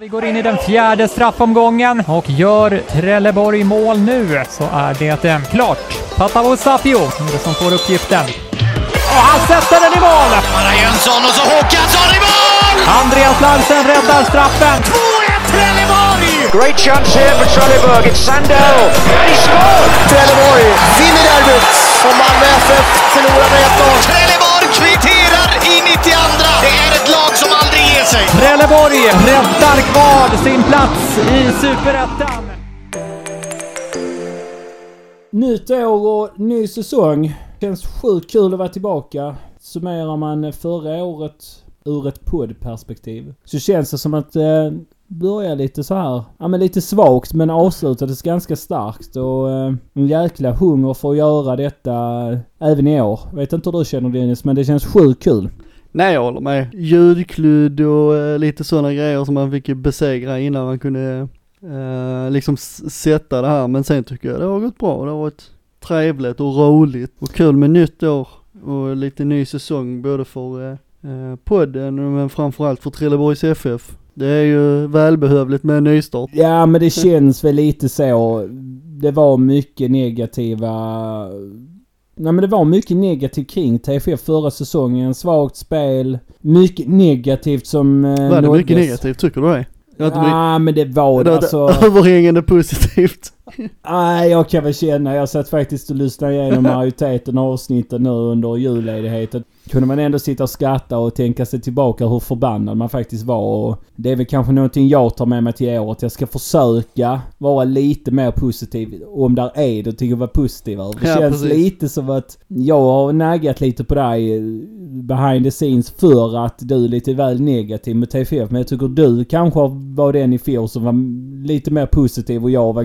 Vi går in i den fjärde straffomgången och gör Trelleborg mål nu så är det eh, klart. Patavo Sapio som får uppgiften. Och han sätter den i mål! Mara Jönsson och så Håkansson i mål! Andreas Larsen räddar straffen. 2-1 Trelleborg! Great chance here for Trelleborg. It's Sandell. And he scored! Trelleborg vinner derbyt och Malmö FF förlorar med 1-0. Trelleborg kvitterar i 92. Det är ett lag som aldrig ger sig. Trelleborg räddar kvar sin plats i Superettan. Nytt år och ny säsong. Känns sjukt kul att vara tillbaka. Summerar man förra året ur ett poddperspektiv så känns det som att eh, Började lite så här, ja men lite svagt men avslutades ganska starkt och eh, en jäkla hunger för att göra detta eh, även i år. Vet inte hur du känner Dennis men det känns sjukt kul. Nej jag håller med. Ljudkludd och eh, lite sådana grejer som man fick besegra innan man kunde eh, liksom sätta det här. Men sen tycker jag det har gått bra. Det har varit trevligt och roligt och kul med nytt år och lite ny säsong både för eh, eh podden men framförallt för Trelleborgs FF. Det är ju välbehövligt med en nystart. Ja men det känns väl lite så. Det var mycket negativa... Nej men det var mycket negativt kring TFF förra säsongen. Svagt spel. Mycket negativt som... Eh, Var det nåddes. mycket negativt, tycker du det? Ja men det var det alltså. överhängande positivt. Nej jag kan väl känna. Jag satt faktiskt och lyssnade igenom majoriteten av avsnitten nu under julledigheten. Kunde man ändå sitta och skratta och tänka sig tillbaka hur förbannad man faktiskt var. Och det är väl kanske någonting jag tar med mig till året. Jag ska försöka vara lite mer positiv. Om där är det tycker jag vara positiv över. Det Ja, känns precis. lite som att jag har naggat lite på dig eh, behind the scenes för att du är lite väl negativ med TFF. Men jag tycker du kanske var den i fjol som var lite mer positiv och jag var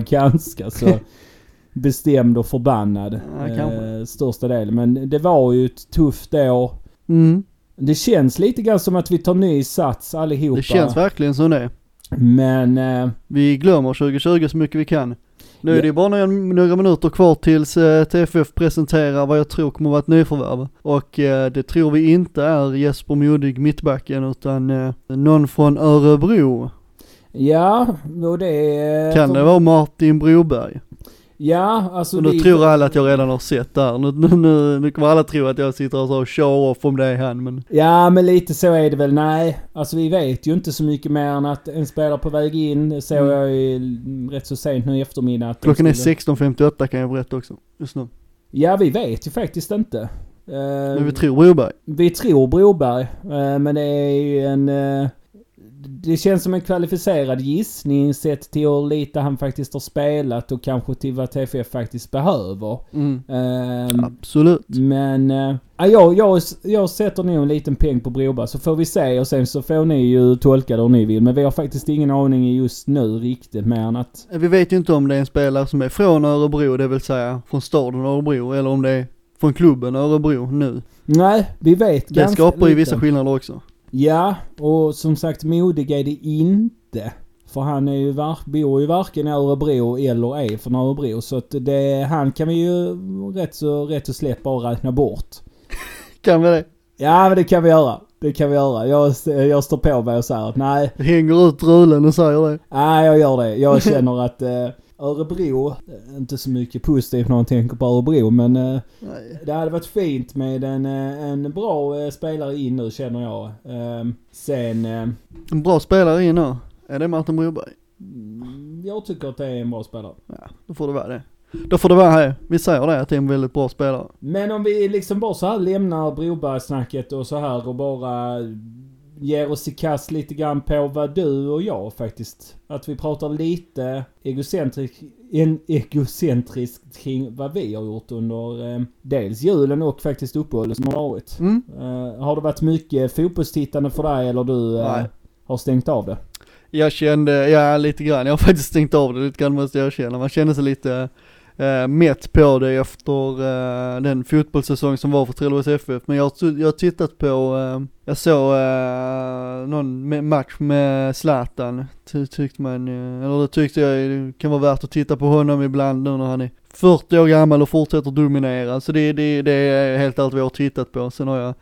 ganska så bestämd och förbannad. Ja, eh, största delen. Men det var ju ett tufft år. Mm. Det känns lite grann som att vi tar ny sats allihopa. Det känns verkligen som det. Men... Eh, Vi glömmer 2020 så mycket vi kan. Nu Ja. är det ju bara några, några minuter kvar tills eh, TFF presenterar vad jag tror kommer att vara ett nyförvärv. Och eh, det tror vi inte är Jesper Modig mittbacken utan eh, någon från Örebro. Ja, och det... Kan det vara Martin Broberg? Ja, alltså... Och nu vi- tror alla att jag redan har sett där. Nu, nu, nu, nu kommer alla tro att jag sitter och så och show off om det är han men Ja, men lite så är det väl. Nej, alltså vi vet ju inte så mycket mer än att en spelare på väg in. Det såg Mm. jag ju rätt så sent nu i eftermiddag. att klockan är skulle- 16.58 kan jag berätta också. Just nu. Ja, vi vet ju faktiskt inte. Men vi tror Broberg. vi tror Broberg, eh, men det är ju en... eh, det känns som en kvalificerad gissning sett till hur lite han faktiskt har spelat och kanske till vad TFF faktiskt behöver. Mm. Ehm, Absolut. Men, äh, jag, jag, jag sätter nog en liten peng på Broberg så får vi se och sen så får ni ju tolka det hur ni vill. Men vi har faktiskt ingen aning just nu riktigt mer än att... Vi vet ju inte om det är en spelare som är från Örebro, det vill säga från staden Örebro, eller om det är från klubben Örebro nu. Nej, vi vet Det ganska skapar ju vissa skillnader också. Ja, och som sagt modig är det inte. För han är ju var, bor ju varken i Örebro eller är från Örebro. Så att det, han kan vi ju rätt så, rätt och slätt bara räkna bort. Kan vi det? Ja men det kan vi göra. Det kan vi göra. Jag, jag står på mig och säger att nej, Hänger ut rulen och säger det. Nej, jag gör det. Jag känner att eh, Örebro, eh, inte så mycket positivt när man tänker på Örebro, men eh, Nej. det hade varit fint med en, eh, en bra spelare in nu känner jag. Eh, sen, En bra spelare in nu. Är det Martin Broberg? mm, jag tycker att det är en bra spelare. Ja, då får det vara det. Då får det vara här. Vi säger det, att det är en väldigt bra spelare. Men om vi liksom bara så här lämnar Brobergssnacket och så här och bara ger oss i kast lite grann på vad du och jag faktiskt. Att vi pratar lite egocentriskt, en egocentriskt kring vad vi har gjort under eh, dels julen och faktiskt uppehållet som har varit. Mm. Eh, har det varit mycket fotbollstittande för dig eller du eh, har stängt av det? Jag kände, ja lite grann, jag har faktiskt stängt av det lite grann måste jag erkänna. Man kände sig lite eh, mätt på det efter eh, den fotbollssäsong som var för Trelleborgs FF. Men jag, har tittat på, eh, jag såg eh, någon match med Zlatan. Ty- tyckte man, eh, eller det tyckte jag eh, det kan vara värt att titta på honom ibland nu när han är 40 år gammal och fortsätter dominera. Så det, det, det är helt allt vi har tittat på. Sen har jag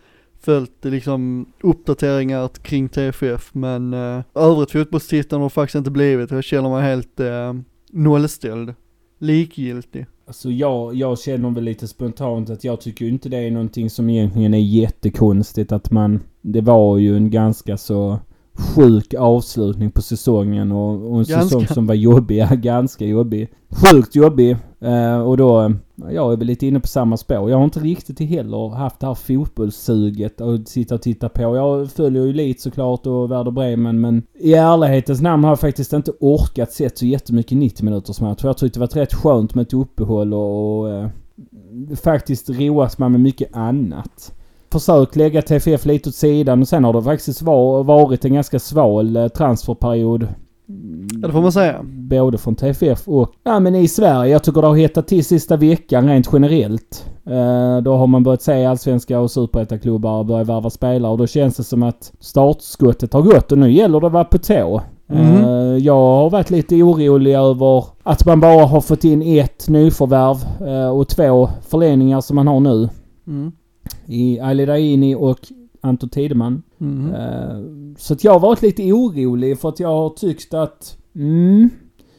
följt liksom uppdateringar kring TFF men eh, övrigt fotbollstittande har faktiskt inte blivit. Jag känner mig helt eh, nollställd. Likgiltig. Alltså jag, jag känner väl lite spontant att jag tycker inte det är någonting som egentligen är jättekonstigt att man... Det var ju en ganska så sjuk avslutning på säsongen och, och en Ganska. säsong som var jobbig. Ganska jobbig. Sjukt jobbig. Eh, och då, jag är väl lite inne på samma spår. Jag har inte riktigt heller haft det här fotbollssuget att sitta och titta på. Jag följer ju Elit såklart och Werder Bremen men i ärlighetens namn har jag faktiskt inte orkat sett så jättemycket 90 minuters match. Jag tyckte det var rätt skönt med ett uppehåll och, och eh, faktiskt roas man med mycket annat försökt lägga TFF lite åt sidan och sen har det faktiskt var, varit en ganska sval eh, transferperiod. Ja det får man säga. Både från TFF och ja, men i Sverige. Jag tycker det har hettat till sista veckan rent generellt. Eh, då har man börjat se allsvenska och superettaklubbar börja värva spelare och då känns det som att startskottet har gått och nu gäller det att vara på tå. Mhm. Eh, jag har varit lite orolig över att man bara har fått in ett nyförvärv eh, och två förlängningar som man har nu Mm. i Ali Daini och Anton Tideman. Mm. Eh, Så att jag har varit lite orolig för att jag har tyckt att mm,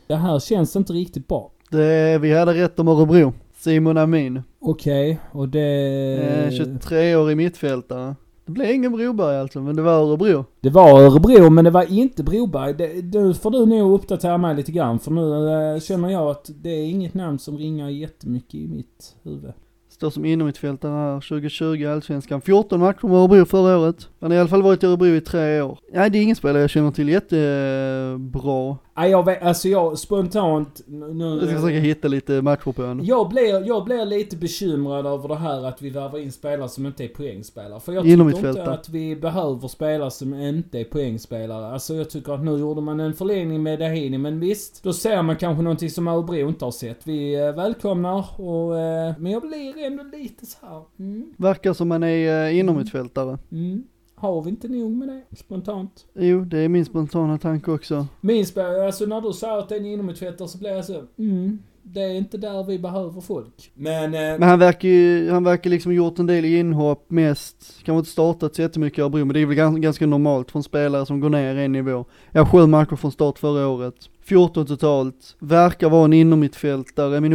det här känns inte riktigt bra. Det, vi hade rätt om Örebro. Simon Amin. Okej, och det... Eh, 23-årig mittfältare. Det blev ingen Broberg alltså, men det var Örebro. Det var Örebro men det var inte Broberg. Det, nu får du nog uppdatera mig lite grann för nu eh, känner jag att det är inget namn som ringer jättemycket i mitt huvud. Står som innermittfältare här, 2020 Allsvenskan. 14 matcher med Örebro förra året. Han har i alla fall varit i Örebro i tre år. Nej, det är ingen spelare jag känner till jättebra. Nej, jag vet, alltså jag spontant... Nu, Jag ska försöka hitta lite matcher på honom. Jag blir, jag blir lite bekymrad över det här att vi värvar in spelare som inte är poängspelare. För jag tycker Inom inte mittfältet. att vi behöver spelare som inte är poängspelare. Alltså jag tycker att nu gjorde man en förlängning med Dahini, men visst. Då ser man kanske någonting som Örebro inte har sett. Vi eh, välkomnar och... Eh, men jag blir ändå lite så här. Mm, Verkar som han är uh, innermittfältare. mm. Har vi inte nog med det? Spontant. Jo, det är min spontana tanke också. Min spelare, alltså när du säger att det är en inomhutvättare så blir jag så, mm. Det är inte där vi behöver folk. Men... Eh, Men han verkar ju, han verkar liksom gjort en del inhopp mest, kanske inte startat så jättemycket Örebro, men det är väl ganska, ganska normalt från spelare som går ner en nivå. Jag har sju matcher från start förra året. 14 totalt, verkar vara en innermittfältare, min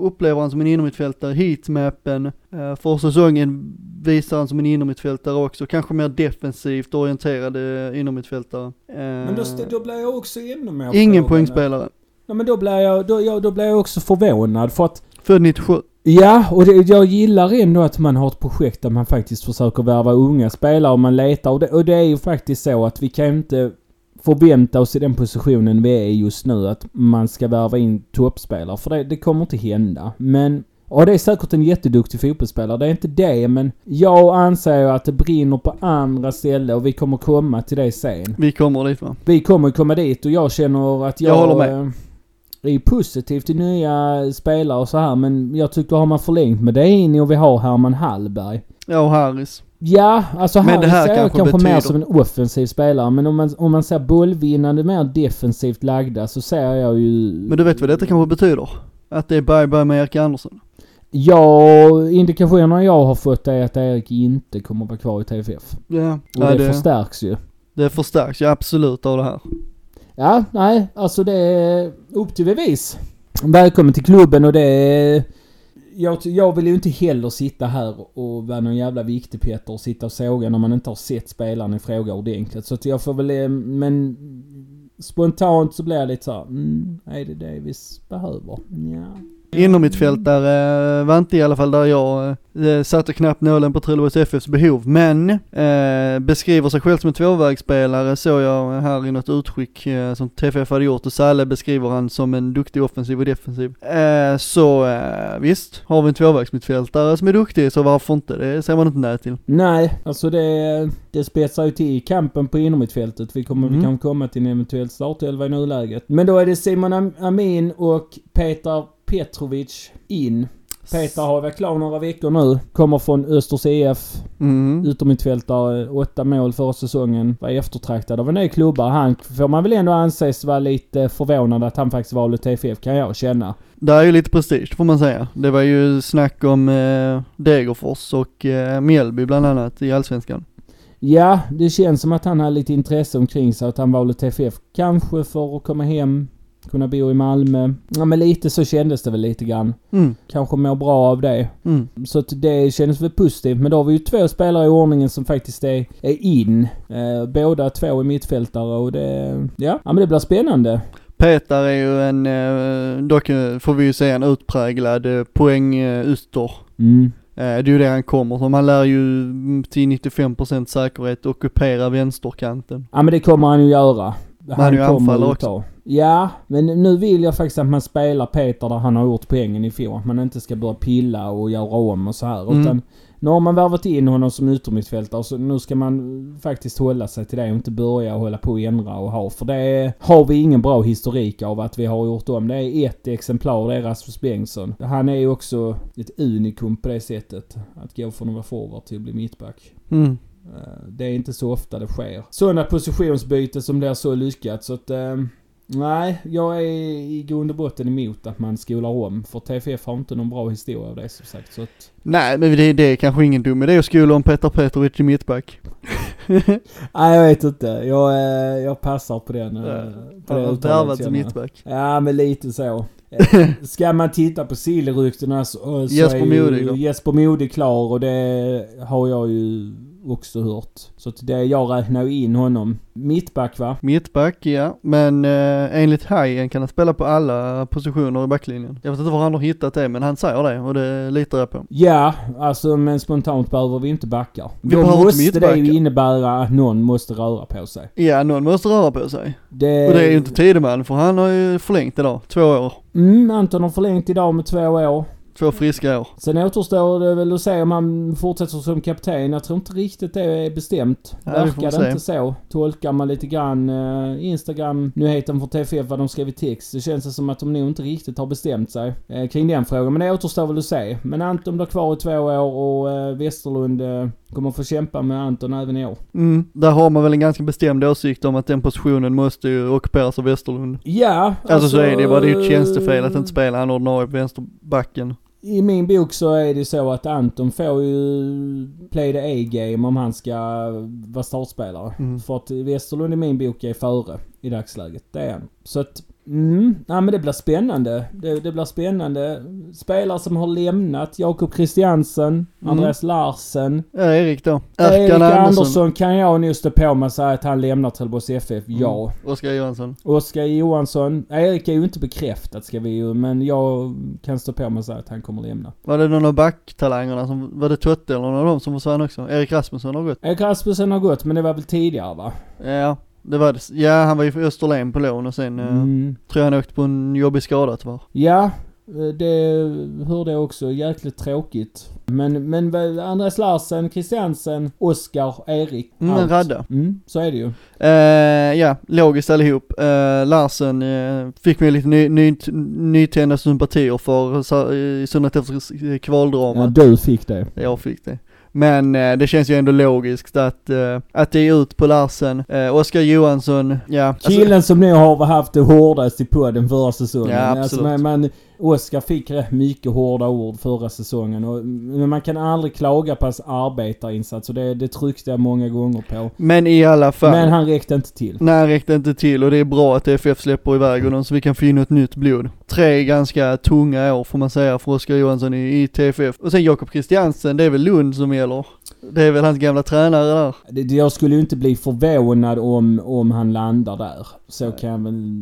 upplever han som en innermittfältare, heatmappen, eh, för säsongen visar han som en innermittfältare också, kanske mer defensivt orienterad eh, innermittfältare. Eh, men då, st- då blir jag också ännu mer ingen poängspelare. Ja men då blir jag, då, jag, då blir jag också förvånad för att Född 97. Ja, och det, jag gillar ändå att man har ett projekt där man faktiskt försöker värva unga spelare och man letar. Och det, och det är ju faktiskt så att vi kan inte förvänta oss i den positionen vi är just nu att man ska värva in toppspelare. För det, det kommer inte hända. Men och det är säkert en jätteduktig fotbollsspelare, det är inte det men jag anser ju att det brinner på andra ställen och vi kommer komma till det sen. Vi kommer dit va? Vi kommer komma dit och jag känner att jag... Jag håller med. Eh, är positiv till nya spelare och så här men jag tycker har man förlängt med Deini och vi har Herman Hallberg. Ja och Harris. Ja, alltså Men Harry det här ser jag kanske kanske mer betyder- som en offensiv spelare men om man, om man ser bollvinnande mer defensivt lagda så ser jag ju... Men du vet vad detta kanske betyder? Att det är bye bye med Erik Andersson. Ja, indikationerna jag har fått är att Erik inte kommer vara kvar i TFF. Ja, Och ja det, det, förstärks ju. det förstärks ju absolut av det här. Ja, nej, alltså det är upp till bevis. Välkommen till klubben och det är... Jag, jag vill ju inte heller sitta här och vara någon jävla viktig Peter och sitta och såga när man inte har sett spelaren i fråga ordentligt. Så att jag får väl... Eh, men... Spontant så blir jag lite så här, mm, är det det vi behöver? Ja. Innermittfältare var inte i alla fall där jag eh, satte knappt nålen på Trelleborgs FFs behov, men eh, beskriver sig själv som en tvåvägsspelare såg jag här i något utskick eh, som TFF hade gjort och Salle beskriver han som en duktig offensiv och defensiv. Eh, så eh, visst, har vi en tvåvägsmittfältare som är duktig så varför inte? Det säger man inte nej till. Nej, alltså det, det spetsar ju till i kampen på innermittfältet. Vi kommer Mm. vi kan komma till en eventuell startelva i nuläget. Men då är det Simon Am- Amin och Petar Petrovic in. Peter har varit klar några veckor nu. Kommer från Östers EF. Mm. Utommittfältare, åtta mål förra säsongen. Var eftertraktad av en del klubbar. Han får man väl ändå anses vara lite förvånad att han faktiskt valde TFF kan jag känna. Det är ju lite prestige får man säga. Det var ju snack om eh, Degerfors och eh, Mjällby bland annat i Allsvenskan. Ja, det känns som att han har lite intresse omkring sig att han valde TFF. Kanske för att komma hem, kunna bo i Malmö. Ja men lite så kändes det väl lite grann. Mm, Kanske må bra av det. mm. Så att det kändes väl positivt. Men då har vi ju två spelare i ordningen som faktiskt är, är in. Eh, båda två är mittfältare och det... Ja, ja men det blir spännande. Petar är ju en, eh, dock får vi ju säga en utpräglad eh, poäng eh. Mm. Det är ju det han kommer som. Han lär ju till 95% säkerhet ockupera vänsterkanten. Ja men det kommer han ju göra. är ju anfallare också. Ja, men nu vill jag faktiskt att man spelar Peter där han har gjort poängen i fjol. Att man inte ska börja pilla och göra om och så här. Mm. Utan nu har man värvat in honom som yttermittfältare så nu ska man faktiskt hålla sig till det och inte börja hålla på och ändra och ha. För det har vi ingen bra historik av att vi har gjort om. Det är ett exemplar, det är Rasmus Bengtsson. Han är ju också ett unikum på det sättet. Att gå från att vara forward till att bli mittback. Mm. Eh, Det är inte så ofta det sker. Sådana positionsbyten som blir så lyckat så att... Nej, jag är i grund och botten emot att man skolar om. För TFF har inte någon bra historia av det som sagt. Så att, Nej men det, det är kanske ingen dum idé att skola om Petar Petrovic i mittback. nej, jag vet inte. Jag, eh, jag passar på den. eh, på Han det värvat som mittback. Ja, men lite så. Eh, Ska man titta på Silly-ryktena så, så Jesper är Modig? Jesper Modig klar och det har jag ju också hört. Så att det, jag räknar ju in honom. Mittback va? Mittback, ja. Men eh, enligt Hajen kan han spela på alla positioner i backlinjen. Jag vet inte var han har hittat det, men han säger det och det litar jag på. Ja, alltså men spontant behöver vi inte backa. Vi Då inte måste det ju innebära att någon måste röra på sig. Ja, någon måste röra på sig. Det, Och det är ju inte Tideman, för han har ju förlängt idag. Två år. Mm, Anton har förlängt idag med två år. Två friska år. Sen återstår det väl att se om han fortsätter som kapten. Jag tror inte riktigt det är bestämt. Nej, Verkar det inte så. Tolkar man lite grann eh, Instagram-nyheten från TFF vad de skrev i text. Det känns som att de nog inte riktigt har bestämt sig eh, kring den frågan. Men det återstår väl att se. Men Anton blir kvar i två år och eh, Westerlund eh, kommer få kämpa med Anton även i år. Mm, där har man väl en ganska bestämd åsikt om att den positionen måste ju ockuperas av Westerlund. Ja, Alltså, så är det bara, det är ju ett eh, tjänstefel att inte spela han ordinarie på vänsterbacken. I min bok så är det så att Anton får ju play the A-game om han ska vara startspelare. Mm. För att Westerlund i min bok är före i dagsläget. Det är han. Så att, mm, ja men det blir spännande. Det, det blir spännande. Spelare som har lämnat. Jakob Christiansen, Mm. Andreas Larsen. Ja, Erik då. Erik Erkan Andersson. Andersson. kan jag nog stå på mig och säga att han lämnar Trelleborgs FF. Ja. Mm. Oskar Johansson. Oskar Johansson. Erik är ju inte bekräftat ska vi ju, men jag kan stå på mig och säga att han kommer lämna. Var det någon av backtalangerna som, var det Totte eller någon av dem som försvann också? Erik Rasmusson har gått. Erik Rasmussen har gått, men det var väl tidigare va? Ja, det var det. Ja, han var ju för Österlen på lån och sen eh, Mm. tror jag han åkte på en jobbig skada tyvärr. Ja, eh, det hörde jag också. Jäkligt tråkigt. Men, men Andreas Larsen, Christiansen, Oskar, Erik. Mm, en radda. Mm, så är det ju. Eh, ja, logiskt allihop. Uh, Larsen eh, fick mig lite ny, ny, nytända sympatier för, i synnerhet efter Ja, kvaldramat. du fick det. Jag fick det. Men eh, det känns ju ändå logiskt att, eh, att det är ut på Larsen. Uh, Oskar Johansson, ja. alltså- Killen som nu har haft det hårdast i podden förra säsongen. Ja, Alltså, absolut. men, men Oskar fick rätt mycket hårda ord förra säsongen. Och, men man kan aldrig klaga på hans arbetarinsats och det, det tryckte jag många gånger på. men i alla fall. Men han räckte inte till. Nej, han räckte inte till och det är bra att FF släpper iväg honom så vi kan få in ett nytt blod. Tre ganska tunga år får man säga för Oskar Johansson i, i TFF. Och sen Jakob Christiansen, det är väl Lund som gäller. Det är väl hans gamla tränare där. Det, det- jag skulle ju inte bli förvånad om, om han landar där. Så kan jag väl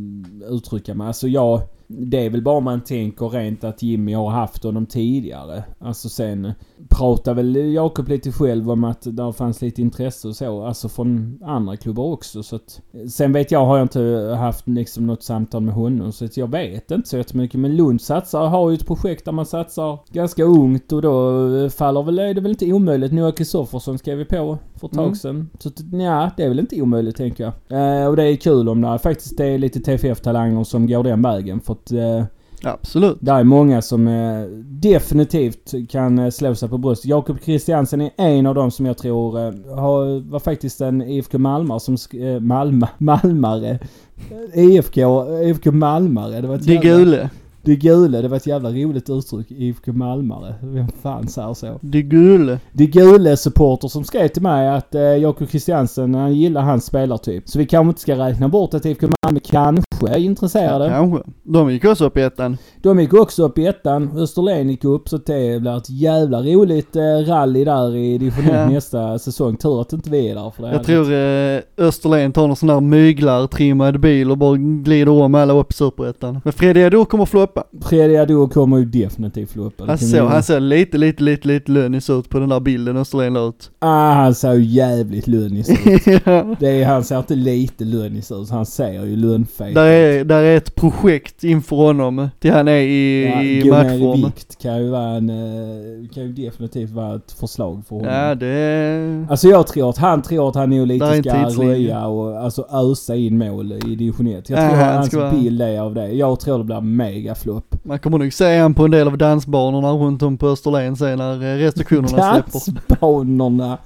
uttrycka mig. Alltså jag... Det är väl bara man tänker rent att Jimmy har haft honom tidigare. Alltså sen pratar väl Jakob lite själv om att där fanns lite intresse och så. Alltså från andra klubbar också. Så att, sen vet jag, har jag inte haft liksom något samtal med honom. Så att jag vet inte så jättemycket. Men Lund satsar, har ju ett projekt där man satsar ganska ungt och då faller väl, är det väl inte omöjligt. Noah Kristoffersson skrev vi på för ett tag Mm. sedan. Så ja, det är väl inte omöjligt tänker jag. Eh, och det är kul om det faktiskt är lite TFF-talanger som går den vägen. För att eh, Absolut. det är många som eh, definitivt kan eh, slå sig på bröstet. Jakob Christiansen är en av dem som jag tror eh, har, var faktiskt en IFK Malmö som... Eh, Malmö, Malmare. IFK, IFK Malmare. Det var ett Det jävla- gule. Det gula, det var ett jävla roligt uttryck. IFK Malmare. Vem fan säger så? Det gule. Det gula supporter som skrev till mig att eh, Jakob Christiansen, han gillar hans spelartyp. Så vi kanske inte ska räkna bort att IFK Malmö kanske är intresserade. Kanske. De gick också upp i ettan. De gick också upp i ettan. Österlen gick upp så det blir ett jävla roligt eh, rally där i division 1 Ja. nästa säsong. Tur att inte vi är där för det Jag tror eh, Österlen tar någon sån här myglartrimmad bil och bara glider om alla upp i superettan. Men Fredrik Adu kommer floppa. Fredrik Adu kommer ju definitivt floppa. Han ser, han ser lite, lite, lite, lite lönnis ut på den där bilden Österlen la ut. Ah, han ser ju jävligt lönnis ut. ja. Det är, han ser inte lite lönnis ut. Han ser ju lönnfet Där är, där är ett projekt inför honom till han är i, Ja, i ner i matchform. vikt kan ju vara en, eh, kan ju definitivt vara ett förslag för honom. Ja det. Alltså jag tror att han tror att han nog lite ska röja och alltså ösa in mål i division 1. Jag Ja, tror han att hans bild är av det. Jag tror det blir mega flopp. Man kommer nog se han på en del av dansbanorna runt om på Österlen sen när eh, restriktionerna släpper. Dansbanorna.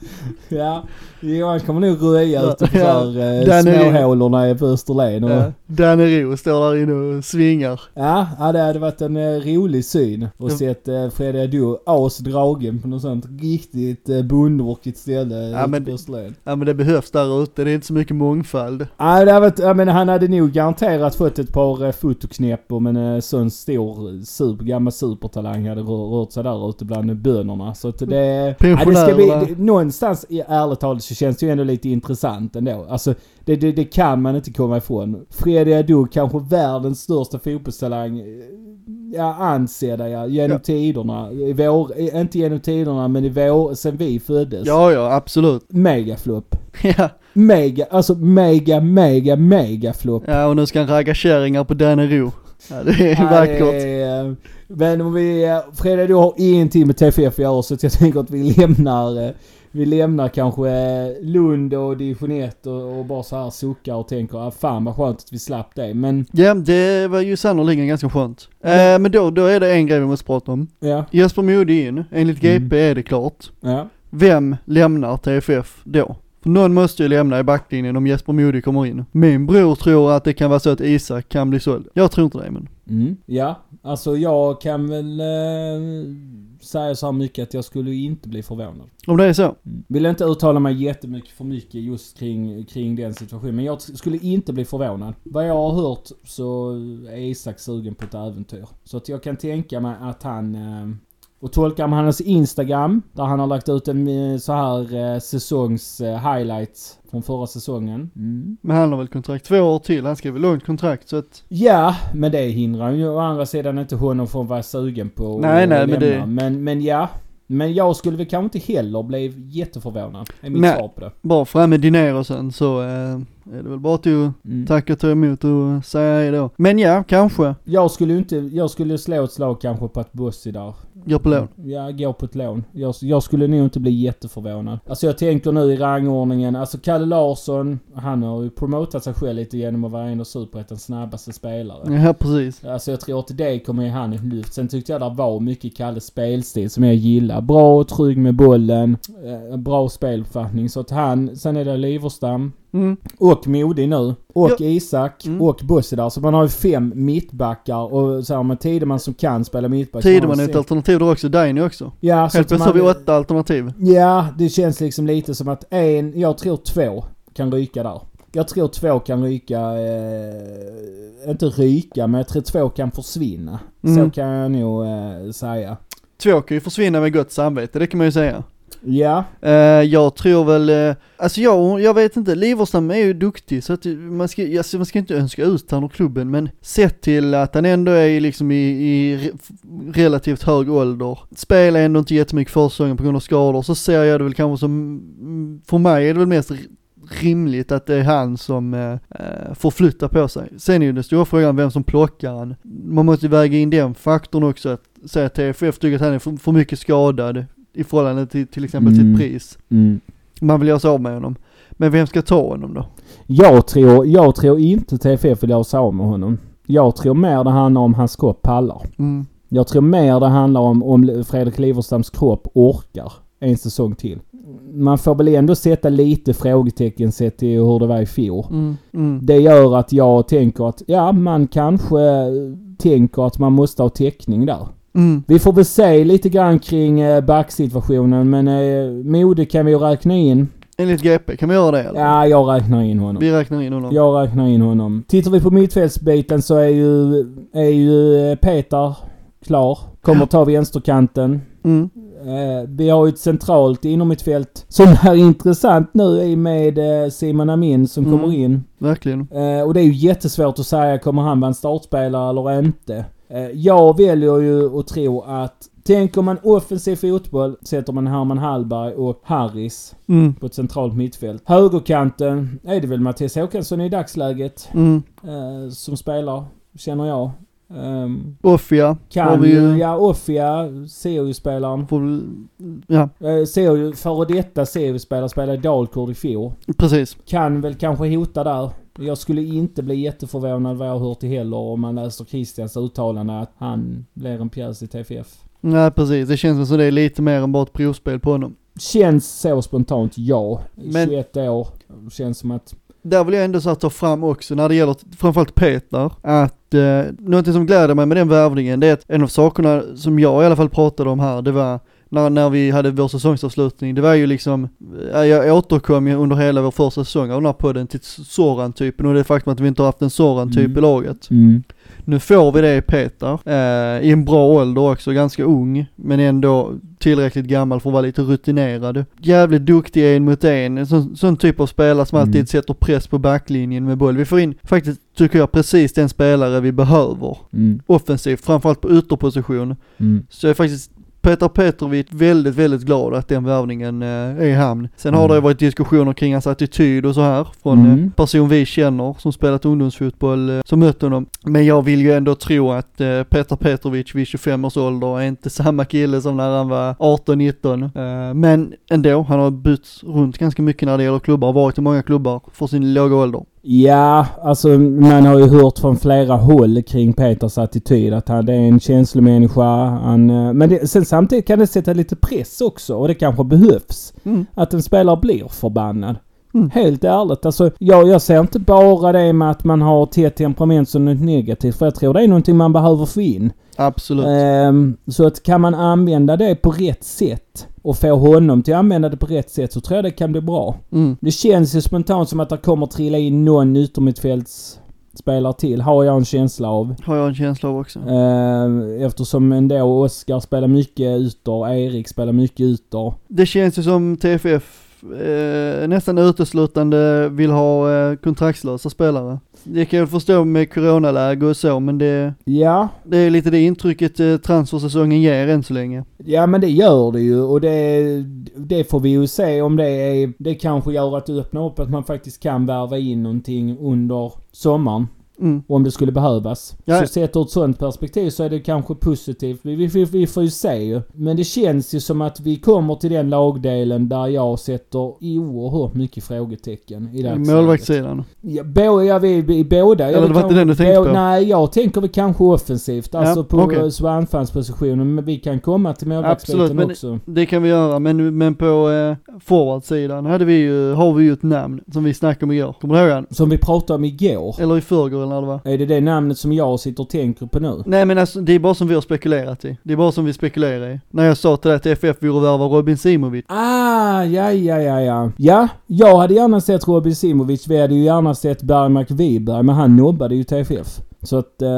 Ja, jo, han kommer nog röja Ja, utanför ja. ja, småhålorna på Österlen. Och, Ja. Danne Ro står där inne och svingar. Ja, ja det hade varit en eh, rolig syn. Och Ja. sett eh, Fredrik Adu asdragen på något sånt riktigt eh, bondorkigt ställe Ja, men- på Österlen. Ja men det behövs där ute, det är inte så mycket mångfald. Ja, det hade varit, jag menar, han hade nog garanterat fått ett par eh, fotoknäpp om en eh, sån stor super, gammal supertalang hade rör, rört sig där ute bland bönorna. Så att det... Ja, det ska bli, det, någonstans, i- ärligt talat, så känns det ju ändå lite intressant ändå. Alltså, det, det, det kan man inte komma ifrån. Fredrik Adu, kanske världens största fotbollstalang. eh, Ja, ansedda ja, genom Ja. tiderna. I vår, eh, inte genom tiderna, men i vår, sen vi föddes. Ja ja, absolut. Megaflopp. Ja. Mega, alltså mega, mega, mega flopp. ja och nu ska han ragga kärringar på Danne Ro. Ja det är vackert. eh, Men om vi, Fredrik du har ingenting med TFF att göra så jag tänker att vi lämnar, vi lämnar kanske eh, Lund och division 1 och, och bara så här suckar och tänker ah, fan vad skönt att vi slapp det. Men Ja, det var ju sannoliken ganska skönt. Eh, men då, då är det en grej vi måste prata om. ja, Jesper Modig in, enligt GP Mm. är det klart. ja. Vem lämnar TFF då? För någon måste ju lämna i backlinjen om Jesper Modig kommer in. Min bror tror att det kan vara så att Isak kan bli såld. Jag tror inte det men. Mm. Ja, alltså jag kan väl eh, säga så här mycket att jag skulle inte bli förvånad. Om det är så. Vill inte uttala mig jättemycket för mycket just kring, kring den situationen. Men jag skulle inte bli förvånad. Vad jag har hört så är Isak sugen på ett äventyr. Så att jag kan tänka mig att han... Eh, och tolkar man hans Instagram, där han har lagt ut en eh, så här eh, säsongs eh, highlights från förra säsongen. Mm. Men han har väl kontrakt två år till, han skrev väl långt kontrakt så att. Ja, men det hindrar ju å andra sidan inte honom från att vara sugen på att Nej, nej, lämna. men det- men, men ja. Men jag skulle väl kanske inte heller bli jätteförvånad. Är mitt Nej. svar på det. Bara fram med Dinerosen så eh, är det väl bara att Mm. tacka och ta emot och säga hej då. Men ja, kanske. Jag skulle inte, jag skulle slå ett slag kanske på att Bossi där. Går på lån. Ja, går på ett lån. Jag, jag skulle nog inte bli jätteförvånad. Alltså jag tänker nu i rangordningen, alltså Kalle Larsson, han har ju promotat sig själv lite genom att vara en av Superettans snabbaste spelare. Ja, precis. Alltså jag tror att det kommer ge han ett lyft. Sen tyckte jag det var mycket Kalles spelstil som jag gillar. Bra och trygg med bollen. Eh, bra speluppfattning. Så att han, sen är det Liverstam. Mm. Och Modig nu. Och Ja. Isak. Mm. Och Bossi där. Så man har ju fem mittbackar. Och så har man Tideman som kan spela mittback. Tideman är ett alternativ där också, Daini också. Ja, så Helt plötsligt har vi åtta alternativ. Ja, det känns liksom lite som att en, jag tror två kan ryka där. Jag tror två kan ryka, eh, inte ryka, men jag tror två kan försvinna. Mm. Så kan jag nog eh, säga. Två kan ju försvinna med gott samvete, det kan man ju säga. Ja, eh, jag tror väl, uh, alltså jag, jag vet inte, Liverstam är ju duktig så att man ska, alltså man ska inte önska ut han ur klubben men sett till att han ändå är liksom i, i re- relativt hög ålder, spelar ändå inte jättemycket försäsongen på grund av skador, så ser jag det väl kanske som, mm, för mig är det väl mest rimligt att det är han som eh, eh, får flytta på sig. Sen är ju den stora frågan vem som plockar han. Man måste ju väga in den faktorn också, att säga att TFF tycker att han är för, för mycket skadad i förhållande till till exempel Mm. sitt pris. mm. Man vill göra sig av med honom. Men vem ska ta honom då? jag, tror, jag tror inte TFF vill göra sig av med honom. Jag tror mer det handlar om hans kropp pallar. Mm. Jag tror mer det handlar om om Fredrik Liverstams kropp orkar en säsong till. Man får väl ändå sätta lite frågetecken sett till hur det var i fjol. Mm. Mm. Det gör att jag tänker att ja, man kanske tänker att man måste ha täckning där. Mm. Vi får väl se lite grann kring eh, backsituationen men eh, Mode kan vi ju räkna in. Enligt GP, kan vi göra det eller? Ja, jag räknar in honom. Vi räknar in honom. Jag räknar in honom. Tittar vi på mittfältsbiten så är ju, är ju eh, Peter klar. Kommer ta vänsterkanten. Mm. Eh, vi har ju ett centralt inomhittfält som är intressant nu i med eh, Simon Amin som Mm. kommer in. Verkligen. Eh, och det är ju jättesvårt att säga, kommer han vara en startspelare eller inte? Eh, jag väljer ju att tro att Tänker man offensiv fotboll sätter man Herman Hallberg och Harris Mm. på ett centralt mittfält. Högerkanten är det väl Mattias Håkansson i dagsläget Mm. eh, som spelar, känner jag. Um, Offia kan vi ju, ja Offia, Sirius-spelaren. Ja, Eh, Sirius, före detta Sirius-spelare spelade i Dalkurd i fjol. precis. Kan väl kanske hota där. Jag skulle inte bli jätteförvånad vad jag har hört till heller om man läser Christians uttalande att han blir en pjäs i TFF. Nej precis, det känns som det är lite mer än bara ett provspel på honom. Känns så spontant, ja. Men- 21 år. Känns som att... Där vill jag ändå så ta fram också när det gäller framförallt Peter, att eh, något som gläder mig med den värvningen, det är att en av sakerna som jag i alla fall pratade om här, det var när, när vi hade vår säsongsavslutning, det var ju liksom, eh, jag återkom ju under hela vår första säsong av den här podden till Soran-typen och det faktum att vi inte har haft en Soran-typ Mm. i laget. Mm. Nu får vi det i Peter, eh, i en bra ålder också, ganska ung, men ändå tillräckligt gammal för att vara lite rutinerad. Jävligt duktig en mot en, en sån, sån typ av spelare som Mm. alltid sätter press på backlinjen med boll. Vi får in, faktiskt tycker jag, precis den spelare vi behöver. Mm. Offensivt, framförallt på ytterposition. Mm. Så jag är faktiskt Peter Petrovic väldigt, väldigt glad att den värvningen eh, är i hamn. Sen har Mm. det varit diskussioner kring hans attityd och så här från Mm. eh, person vi känner som spelat ungdomsfotboll eh, som mött honom. Men jag vill ju ändå tro att Peter Petrovic vid 25 års ålder är inte samma kille som när han var 18-19. Eh, men ändå, han har bytt runt ganska mycket när det gäller klubbar, varit i många klubbar för sin låga ålder. Ja, alltså man har ju hört från flera håll kring Peters attityd att han är en känslomänniska. Han, eh, men det, sen samtidigt kan det sätta lite press också och det kanske behövs. Mm. Att en spelare blir förbannad. Mm. Helt ärligt. Alltså, jag, jag ser inte bara det med att man har tätt temperament som något negativt. För jag tror det är någonting man behöver få in. Absolut. Ehm, så att kan man använda det på rätt sätt och få honom till att använda det på rätt sätt så tror jag det kan bli bra. Mm. Det känns ju spontant som att det kommer trilla in någon yttermittfältsspelare till, har jag en känsla av. Har jag en känsla av också. Ehm, eftersom ändå Oskar spelar mycket ytor, Erik spelar mycket ytor. Det känns ju som TFF eh, nästan uteslutande vill ha eh, kontraktslösa spelare. Det kan jag förstå med coronaläge och så, men det, Ja, det är lite det intrycket eh, transfersäsongen ger än så länge. ja men det gör det ju och det, det får vi ju se om det är, det kanske gör att det öppnar upp att man faktiskt kan värva in någonting under sommaren. Mm. Om det skulle behövas. Ja. Så sett ur ett sånt perspektiv så är det kanske positivt. Vi, vi, vi, får ju se ju. Men det känns ju som att vi kommer till den lagdelen där jag sätter oerhört mycket frågetecken i dagsläget. Målvaktssidan. Ja, bo, ja vi, vi båda. Eller det var inte den du tänkte på? Nej, jag tänker väl kanske offensivt. Alltså på okay. anfallspositionen. Men vi kan komma till målvaktsbiten också. Det kan vi göra, men, men på eh, forwardsidan hade vi ju, har vi ju ett namn som vi snackade om igår. Kommer du ihåg han? Som vi pratade om igår. Eller i förrgår eller var. Är det det namnet som jag sitter och tänker på nu? Nej men alltså det är bara som vi har spekulerat i. Det är bara som vi spekulerar i. När jag sa till dig att FF vore värva Robin Simovic. Ah, ja, ja, ja, ja. Ja, jag hade gärna sett Robin Simovic. Vi hade ju gärna sett Bergmark Wiberg, men han nobbade ju TFF. Så att... Eh,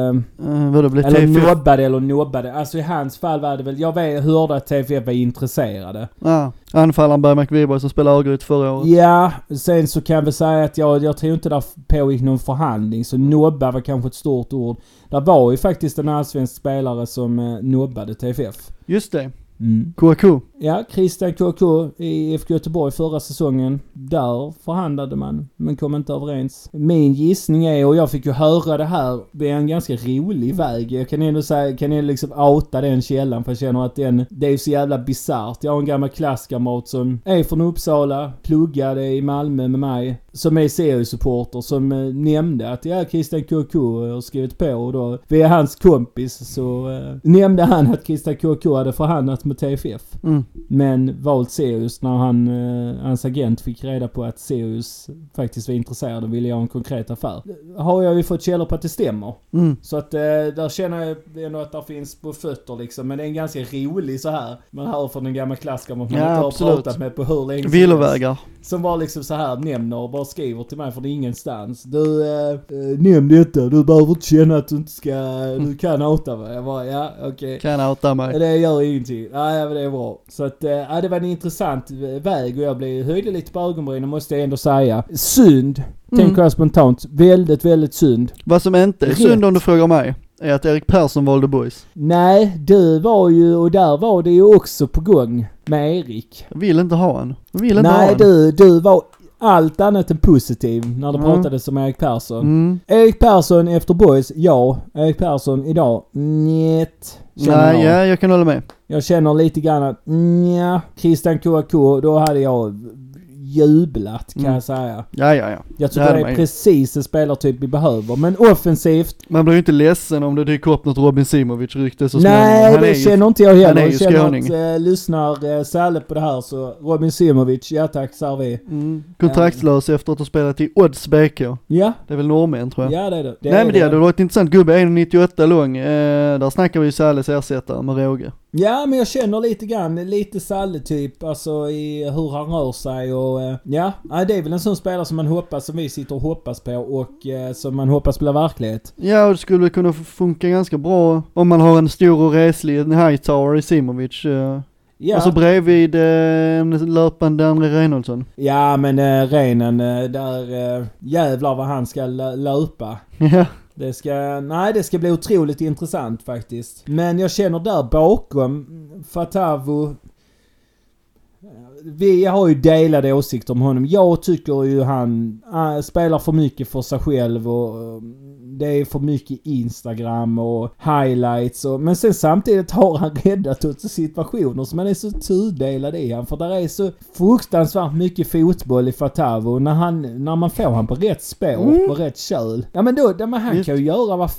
Uh, vadå, blev eller TFF? nobbade eller nobbade. Alltså i hans fall var det väl... Jag vet, hörde att TFF var intresserade. Ah, anfallaren Bergmark Wiberg som spelade Örgryte förra året. Ja, sen så kan väl säga att jag, jag tror inte där pågick någon förhandling. Så nobba var kanske ett stort ord. Det var ju faktiskt en allsvensk spelare som eh, nobbade TFF. Just det, Mm. Kouakou. Ja, Christian KK i IFK Göteborg förra säsongen. Där förhandlade man, men kom inte överens. Min gissning är, och jag fick ju höra det här, det är en ganska rolig väg. Jag kan ändå säga, kan ändå liksom outa den källan för jag känner att den, det är så jävla bisarrt. Jag har en gammal klasskamrat som är från Uppsala, pluggade i Malmö med mig, som är seriesupporter som eh, nämnde att ja, Christian KK har skrivit på och då, via hans kompis så eh, nämnde han att Christian KK hade förhandlat med TFF. Mm. Men valt Sirius när han, eh, hans agent fick reda på att Sirius faktiskt var intresserad och ville göra en konkret affär. Har jag ju fått källor på att det stämmer. Mm. Så att eh, där känner jag ändå att det finns på fötter liksom. Men det är en ganska rolig så här. Man hör från en gammal klassiker man Ja, inte har absolut. pratat med på hur länge som. Villovägar. Som var liksom så här nämner och bara skriver till mig från ingenstans. Du, eh, eh, nämn detta. Du behöver inte känna att du inte ska, du kan outa mig. Jag bara, ja okej. Kan outa mig. Det gör ingenting. Nej, men det är bra. Så att, eh, ja, det var en intressant väg och jag blev höjde lite på ögonbrynen måste jag ändå säga. Synd, Mm. tänker jag spontant. Väldigt, väldigt synd. Vad som inte är Rätt. synd om du frågar mig, är att Erik Persson valde boys. Nej, du var ju, och där var det ju också på gång med Erik. Jag vill inte ha en. Jag vill inte ha Nej, en. du, du var allt annat än positiv när det Mm. pratades om Erik Persson. Mm. Erik Persson efter boys, ja. Erik Persson idag, njet. Nej, ja, jag kan hålla med. Jag känner lite grann att nja, Christian KK, då hade jag jublat kan Mm. jag säga. Ja, ja, ja. Jag Det tycker hade det är precis en spelartyp vi behöver. Men offensivt, Man blir ju inte ledsen om det dyker upp något Robin Simovic-rykte så nej. Han det är ju- känner inte jag heller. jag känner att eh, lyssnar eh, Salle på det här så Robin Simovic, ja tack, är vi. Mm. Kontraktslös efter att ha spelat i Odds BK. Ja, Det är väl norrmän tror jag. ja det är det. det Nej är men det hade varit intressant, gubbe 1,98 lång, eh, där snackar vi ju Salles ersättare med råge. Ja, men jag känner lite grann, lite Salle typ, alltså i hur han rör sig och eh, ja. Det är väl en sån spelare som man hoppas, som vi sitter och hoppas på och eh, som man hoppas blir verklighet. Ja och det skulle kunna funka ganska bra om man har en stor och reslig Hightower i Simovic. Eh, Ja, Och så bredvid eh, en löpande André Reinholdsson. ja men eh, Renen, eh, där eh, jävlar vad han ska lö- löpa. Ja. Det ska, nej det ska bli otroligt intressant faktiskt. Men jag känner där bakom Fatavo vi har ju delade åsikter om honom. Jag tycker ju han äh, spelar för mycket för sig själv och det är för mycket Instagram och highlights och, men sen samtidigt har han räddat åt situationer som man är så tudelad i han. För där är så fruktansvärt mycket fotboll i Fatavo. När, han, när man får han på rätt spår, på rätt köl. Ja men då, ja, men han Visst. kan ju göra vad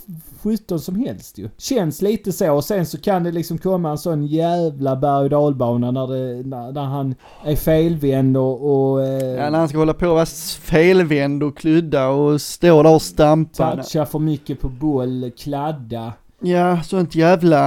17 som helst ju. Känns lite så och sen så kan det liksom komma en sån jävla berg och dalbana när, det, när, när han är felvänd och, och eh, ja, när han ska hålla på och vara felvänd och kludda och stå där och stampa. toucha för mycket på boll, kladda. Ja, sånt jävla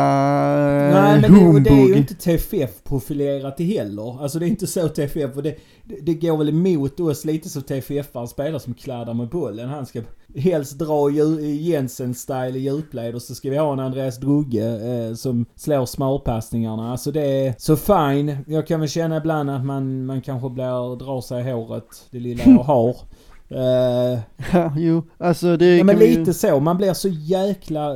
eh, Nej men det, det är ju inte TFF-profilerat heller. Alltså det är inte så TFF och det, det, går väl emot oss lite så TFF en spelare som kladdar med bollen. Han ska helst dra Jensen-style i djupled och så ska vi ha en Andreas Drugge eh, som slår smarpassningarna. Alltså det är så fine. Jag kan väl känna ibland att man, man kanske blir, drar sig i håret, det lilla jag har. Eh, Ja, jo, alltså det Ja men vi ju- lite så. Man blir så jäkla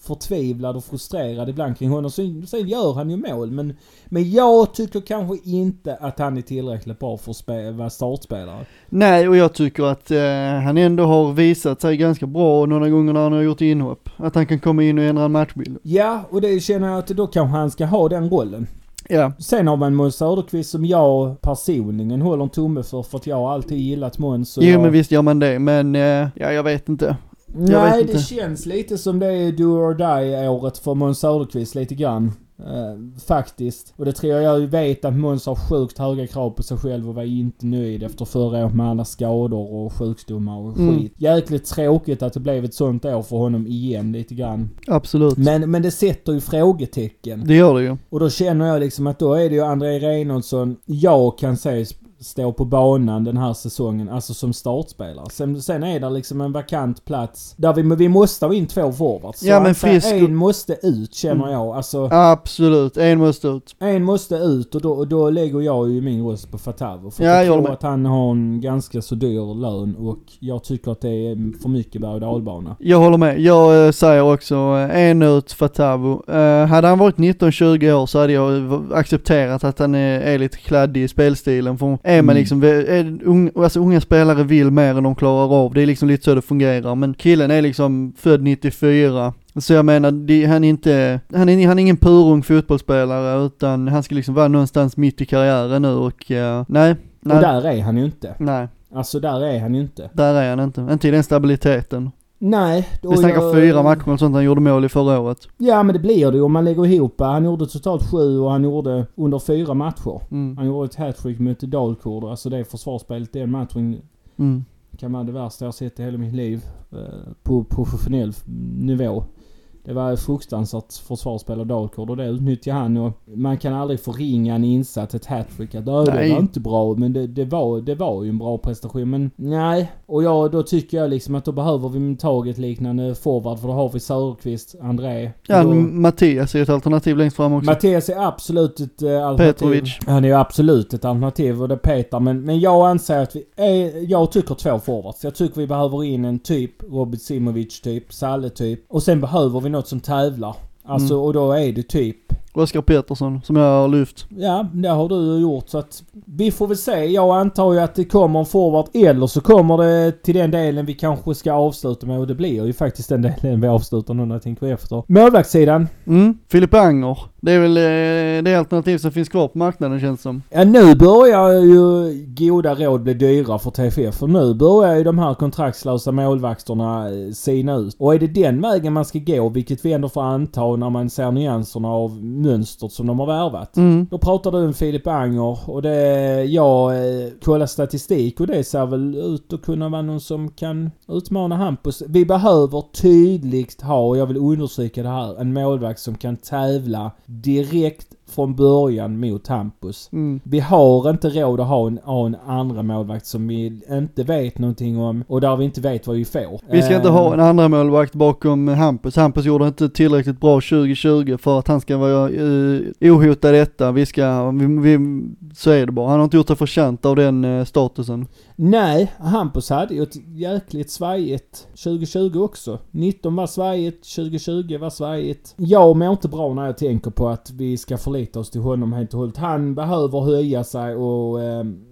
förtvivlad och frustrerad ibland kring honom. Sen, sen gör han ju mål. Men, men jag tycker kanske inte att han är tillräckligt bra för att vara startspelare. Nej, och jag tycker att eh, han ändå har visat sig ganska bra några gånger när han har gjort inhopp. Att han kan komma in och ändra en matchbild. Ja, och det känner jag att då kanske han ska ha den rollen. Ja, Sen har man Måns Söderqvist som jag personligen håller en tumme för. För att jag har alltid gillat Måns. jo jag- men visst gör man det, men eh, ja jag vet inte. Jag Nej, vet det inte. känns lite som det är do or die-året för Måns Söderqvist lite grann. Eh, faktiskt. Och det tror jag, jag vet att Måns har sjukt höga krav på sig själv och var inte nöjd efter förra året med alla skador och sjukdomar och Mm. skit. Jäkligt tråkigt att det blev ett sånt år för honom igen lite grann. Absolut. Men, men det sätter ju frågetecken. Det gör det ju. Och då känner jag liksom att då är det ju André Reinholdsson jag kan se sp- stå på banan den här säsongen, alltså som startspelare. Sen, sen är det liksom en vakant plats där vi, men vi måste ha in två forwards. Så Ja, men att säga, Frisk- En måste ut känner Mm. jag. Alltså Absolut, en måste ut. en måste ut och då, och då lägger jag ju min röst på Fatavo. För Ja, jag jag tror med. att han har en ganska så dyr lön och jag tycker att det är för mycket berg och dalbana. Jag håller med. Jag eh, säger också eh, en ut Fatavo. Eh, hade han varit 19-20 år så hade jag accepterat att han är, är lite kladdig i spelstilen. För är man Mm. liksom, är, ung, alltså unga spelare vill mer än de klarar av. Det är liksom lite så det fungerar. Men killen är liksom född 94. Så jag menar, det, han är inte, han är, han är ingen purung fotbollsspelare utan han ska liksom vara någonstans mitt i karriären nu och eh, nej, nej, Och där är han ju inte. nej, Alltså där är han ju inte. där är han inte. Inte i den stabiliteten. Nej. Vi snackar jag- fyra matcher och sånt han gjorde mål i förra året. Ja men det blir det ju om man lägger ihop. Han gjorde totalt sju och han gjorde under fyra matcher. Mm. Han gjorde ett hattrick mot Dalkurd. Alltså det försvarsspelet den matchen Mm. kan vara det värsta jag sett i hela mitt liv. eh, På professionell nivå. Det var fruktansvärt försvarsspel av Dalkurd och det utnyttjade han och man kan aldrig förringa en insats, ett hattrick. Att "Ja, det var inte bra men det, det, var, det var ju en bra prestation. Men nej. Och ja, då tycker jag liksom att då behöver vi tag ett liknande forward för då har vi Söderqvist, André. Ja, Då- Mattias är ett alternativ längst fram också. Mattias är absolut ett uh, alternativ. Petrovic. Han är ju absolut ett alternativ och det petar. Men, men jag anser att vi är, Jag tycker två forwards. Jag tycker vi behöver in en typ Robert Simovic typ, Salle typ. Och sen behöver vi något som tävlar. Alltså Mm. och då är det typ Oskar Pettersson, som jag har lyft. Ja, det har du gjort så att vi får väl se. Jag antar ju att det kommer en forward eller så kommer det till den delen vi kanske ska avsluta med och det blir ju faktiskt den delen vi avslutar nu när jag tänker efter. Målvaktssidan. Mm. Filip Anger. Det är väl eh, det alternativ som finns kvar på marknaden känns som. Ja nu börjar ju goda råd bli dyra för TFF. För nu börjar ju de här kontraktslösa målvakterna eh, sina ut. Och är det den vägen man ska gå, vilket vi ändå får anta när man ser nyanserna av mönstret som de har värvat. Mm. Då pratar du om Filip Anger och det, jag eh, kollar statistik och det ser väl ut att kunna vara någon som kan utmana Hampus. Vi behöver tydligt ha, och jag vill understryka det här, en målvakt som kan tävla direkt från början mot Hampus. Mm. Vi har inte råd att ha en, ha en andra målvakt som vi inte vet någonting om och där vi inte vet vad vi får. Vi ska inte Eh, ha en andra målvakt bakom Hampus. Hampus gjorde inte tillräckligt bra 2020 för att han ska vara uh, ohotad detta. Vi ska, vi, vi, så är det bara. Han har inte gjort sig förtjänt av den eh, statusen. Nej, Hampus hade ju ett jäkligt svajigt 2020 också. 19 var svajigt, 2020 var svajigt. Jag mår inte bra när jag tänker på att vi ska förlita oss till honom helt och hållet. Han behöver höja sig och ehm,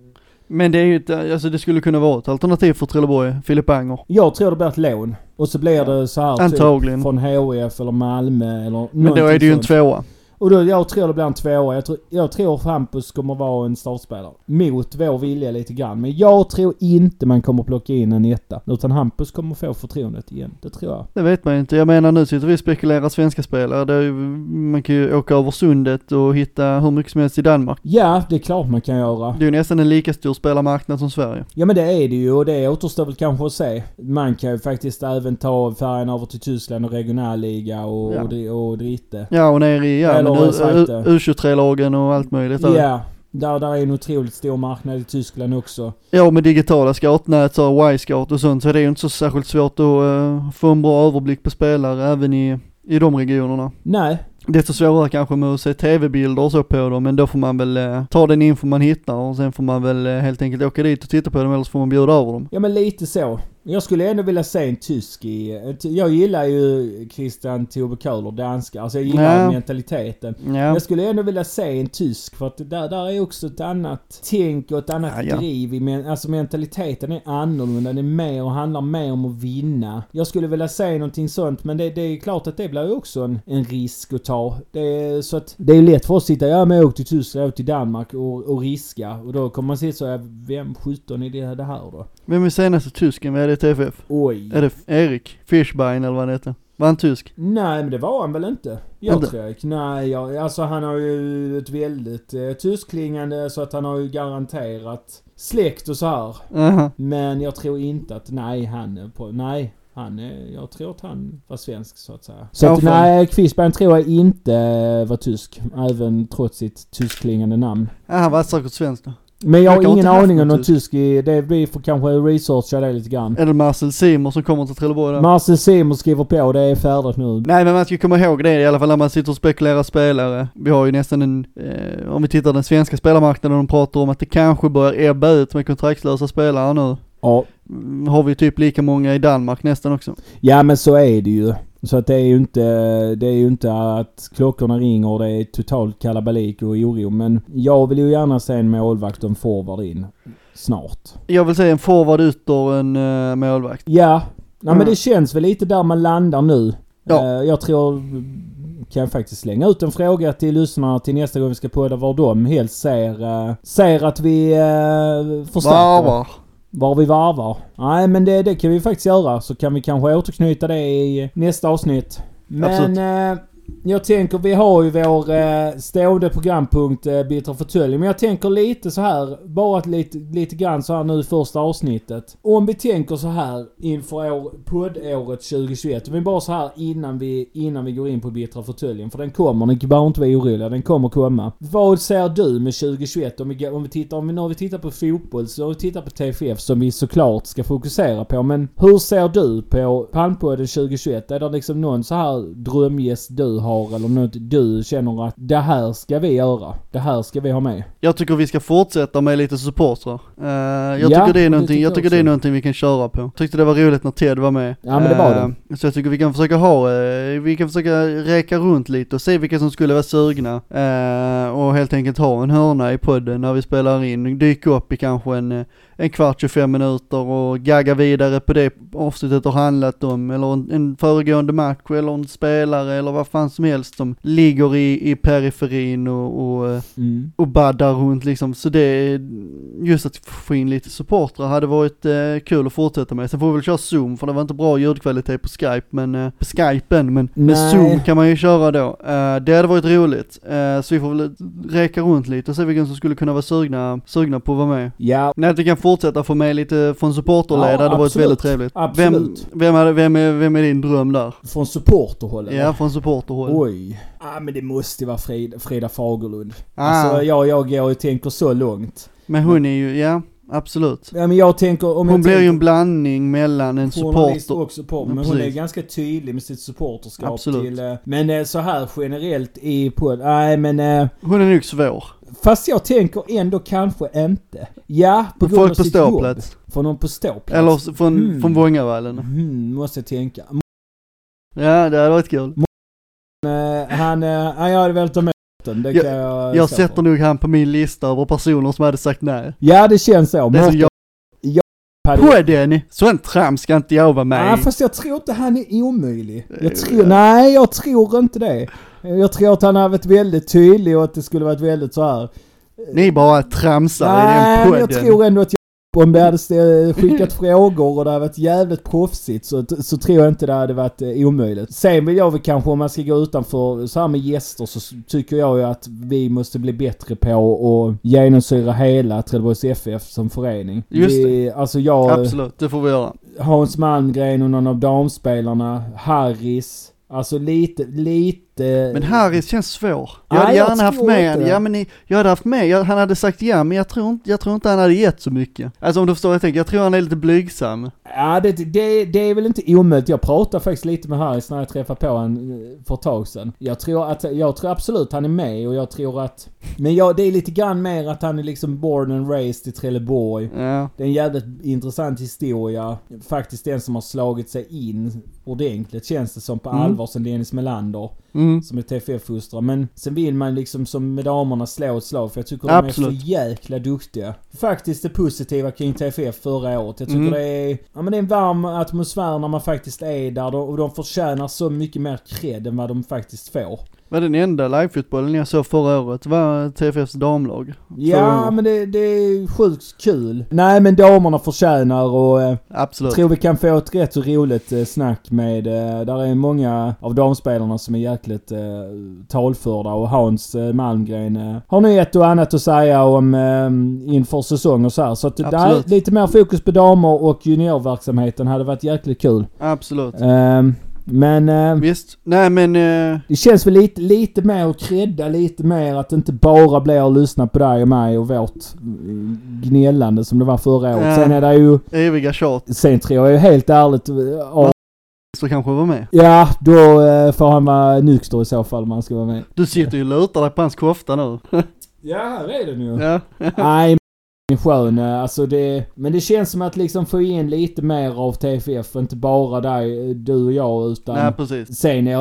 Men det är ju ett, alltså det skulle kunna vara ett alternativ för Trelleborg, Filip Anger. jag tror det blir ett lån. Och så blir det så här Antagligen. typ från HIF eller Malmö eller Men då är det ju en tvåa. Och då, jag tror det blir en tvåa. Jag tror, jag tror Hampus kommer vara en startspelare. Mot vår vilja lite grann. Men jag tror inte man kommer plocka in en etta. Utan Hampus kommer få förtroendet igen. Det tror jag. Det vet man inte. Jag menar nu sitter vi och spekulerar svenska spelare. Ju, man kan ju åka över sundet och hitta hur mycket som helst i Danmark. Ja, det är klart man kan göra. Det är ju nästan en lika stor spelarmarknad som Sverige. Ja men det är det ju och det återstår väl kanske att se. Man kan ju faktiskt även ta färjan över till Tyskland och regionalliga och, Ja. och, och dritte. Ja och nere i ja, Eller men U- sagt det. U- U23-lagen och allt möjligt. Ja. Där, där är en otroligt stor marknad i Tyskland också. Ja med digitala scoutnät, så Y-scout och sånt så är det ju inte så särskilt svårt att eh, få en bra överblick på spelare även i, i de regionerna. Nej, Desto svårare kanske med att se tv-bilder och så på dem men då får man väl eh, ta den info man hittar och sen får man väl eh, helt enkelt åka dit och titta på dem eller så får man bjuda över dem. Ja men lite så. Jag skulle ändå vilja se en tysk i... Jag gillar ju Christian Tove Köhler, danska. Alltså jag gillar Ja. mentaliteten. Ja, Jag skulle ändå vilja se en tysk för att där, där är också ett annat tänk och ett annat Ja, ja. driv i men, Alltså mentaliteten är annorlunda. Den är mer och handlar mer om att vinna. Jag skulle vilja se någonting sånt men det, det är klart att det blir ju också en, en risk att ta. Det är, så att det är lätt för oss att sitta, ja men jag åker till Tyskland, jag åker till Danmark och, och riska. Och då kommer man sitta så vem 17 är det, det här då? vem är senaste tysken vi hade i TFF? Oj. Är det Erik Fischbein eller vad han heter? Var han tysk? Nej men det var han väl inte? Jag Inte? tror jag. Nej, jag, alltså han har ju ett väldigt eh, tyskklingande så att han har ju garanterat släkt och så här. Aha. Men jag tror inte att, nej han är på, nej. Han är, jag tror att han var svensk så att säga. Så att, nej, Quisberg tror jag inte var tysk. Även trots sitt tyskklingande namn. Ja, han var säkert svensk då. Men jag har Verkar ingen aning om någon tysk i, det, vi får kanske researcha det lite grann. Är det Marcel Simon som kommer till Trelleborg där? Marcel Simon skriver på, det är färdigt nu. Nej men man ska komma ihåg det i alla fall när man sitter och spekulerar spelare. Vi har ju nästan en, eh, om vi tittar den svenska spelarmarknaden och pratar om att det kanske börjar ebba ut med kontraktslösa spelare nu. Ja, Mm, Har vi typ lika många i Danmark nästan också. Ja men så är det ju. Så att det är ju inte, det är ju inte att klockorna ringer och det är totalt kalabalik och oro. Men jag vill ju gärna se en målvakt och en forward in. Snart. Jag vill säga en forward ut och en uh, målvakt. Ja. Nej Mm. men det känns väl lite där man landar nu. Ja. Eh, jag tror, kan jag faktiskt slänga ut en fråga till lyssnarna till nästa gång vi ska podda var de helst ser, eh, ser att vi uh, förstärker. Varvar. Var vi varvar. Nej men det, det kan vi faktiskt göra. Så kan vi kanske återknyta det i nästa avsnitt. Men jag tänker, vi har ju vår eh, stående programpunkt eh, Bittra fåtölj. Men jag tänker lite så här, bara lite, lite grann så här nu i första avsnittet. Om vi tänker så här inför år, poddåret 2021. Om vi bara så här innan vi, innan vi går in på Bittra fåtöljen. För den kommer, ni behöver inte vara oroliga. Den kommer komma. Vad ser du med 2021? Om vi, om vi tittar, om vi, nu har vi tittat på fotboll så har vi tittat på TFF som vi såklart ska fokusera på. Men hur ser du på Palmpodden 2021? Är det liksom någon så här drömgäst du har eller något du känner att det här ska vi göra. Det här ska vi ha med. Jag tycker vi ska fortsätta med lite supportrar. Eh, jag Ja, tycker det är det någonting, jag tycker det är någonting vi kan köra på. Tyckte det var roligt när Ted var med. Ja, men det var Eh, Så jag tycker vi kan försöka ha, eh, vi kan försöka räka runt lite och se vilka som skulle vara sugna. Och helt enkelt ha en hörna i podden när vi spelar in. Dyka upp i kanske en, en kvart, 25 minuter och gagga vidare på det avsnittet har handlat om. Eller en, en föregående match eller en spelare eller vad fan som helst som ligger i, i periferin och, och eh, Mm. och baddar runt liksom. Så det, just att få in lite supportrar hade varit eh, kul att fortsätta med. Sen får vi väl köra zoom för det var inte bra ljudkvalitet på skype, men eh, på skypen, men med Nej. zoom kan man ju köra då. Eh, det hade varit roligt. Eh, så vi får väl räka runt lite och se vilka som skulle kunna vara sugna, sugna på att vara med. Ja, Nej, vi kan fortsätta få med lite från supporterled Ja, hade varit väldigt trevligt. Absolut. Vem, vem, hade, vem, är, vem är din dröm där? från supporterhållet. Ja, från supporterhåll. Oj. Ja men det måste ju vara Frida, Frida Fagerlund. Ah. Alltså jag, jag går och tänker så långt. Men hon är ju, ja, absolut. Ja men jag tänker om Hon jag blir ju tänker, en blandning mellan en supporter på, Ja, men hon är ganska tydlig med sitt supporterskap Absolut. till... eh, Men eh, så här generellt i på Nej men... eh, Hon är nog svår. Fast jag tänker ändå kanske inte. Ja, på grund av sitt jobb. ståplats. För någon på ståplats. Eller från, Mm. från Vångavallen. Hmm, måste jag tänka. Ja, det hade varit kul. Eh, han... eh, Ja, jag hade velat ha med. Det Jag- jag... Jag sätter nog han på min lista över personer som hade sagt nej. Ja det känns så. Det jag hade- på den! Sånt trams ska inte jag vara med Ja, i. fast jag tror inte han är omöjlig. Jag tror, nej, jag tror inte det. Jag tror att han har varit väldigt tydlig och att det skulle varit väldigt så här. Ni bara tramsar i Nej, den men jag podden. tror ändå att om det hade skickat frågor och det hade varit jävligt proffsigt så, så tror jag inte det hade varit eh, omöjligt. Sen vill jag väl kanske om man ska gå utanför så här med gäster så tycker jag ju att vi måste bli bättre på att genomsyra hela Trelleborgs FF som förening. Just vi, Alltså jag... Absolut, det får vi göra. Hans Malmgren och någon av damspelarna. Harris. Alltså lite, lite... Men Harris känns svår. Jag hade jag gärna haft tror med inte han. det. Ja men ni, jag hade haft med, jag, han hade sagt ja men jag tror, inte, jag tror inte han hade gett så mycket. Alltså om du förstår vad jag tänker, jag tror han är lite blygsam. Ja, det, det, det är väl inte omöjligt. Jag pratade faktiskt lite med Harris när jag träffade på honom för ett tag sedan. Jag tror, att, jag tror absolut han är med och jag tror att... Men jag, det är lite grann mer att han är liksom born and raised i Trelleborg. Ja, Det är en jävligt intressant historia. Faktiskt den som har slagit sig in ordentligt känns det som på Mm. allvar sen Dennis Melander. mm. Som är TFF-fostrare. Men sen vill man liksom som med damerna slå ett slag för jag tycker Absolut. de är för jäkla duktiga. Faktiskt det positiva kring TFF förra året. Jag tycker Mm. det är, ja men det är en varm atmosfär när man faktiskt är där och de förtjänar så mycket mer cred än vad de faktiskt får. Var den enda livefotbollen jag såg förra året var TFFs damlag. Ja men det, det är sjukt kul. Nej men damerna förtjänar och eh, Absolut. tror vi kan få ett rätt så roligt eh, snack med, eh, där är många av damspelarna som är jäkligt eh, talförda och Hans eh, Malmgren eh, har nu ett och annat att säga om eh, inför säsong och så här. Så att där, lite mer fokus på damer och juniorverksamheten hade varit jäkligt kul. Absolut. Eh, men eh, Visst. Nej men, eh, det känns väl lite, lite mer att credda lite mer att det inte bara blir att lyssna på dig och mig och vårt mm, gnällande som det var förra året. Ja. Sen är det ju, eviga tjat. sen tror jag ju helt ärligt eh, av Så kanske var med. Ja, då eh, får han vara nykter i så fall om han ska vara med. Du sitter ju och lutar dig på hans kofta nu. Ja, här är den ju. ja. Nej, skön. eh, Alltså det... Men det känns som att liksom få in lite mer av TFF. Inte bara dig, eh, du och jag, utan... Nej precis. Sen är,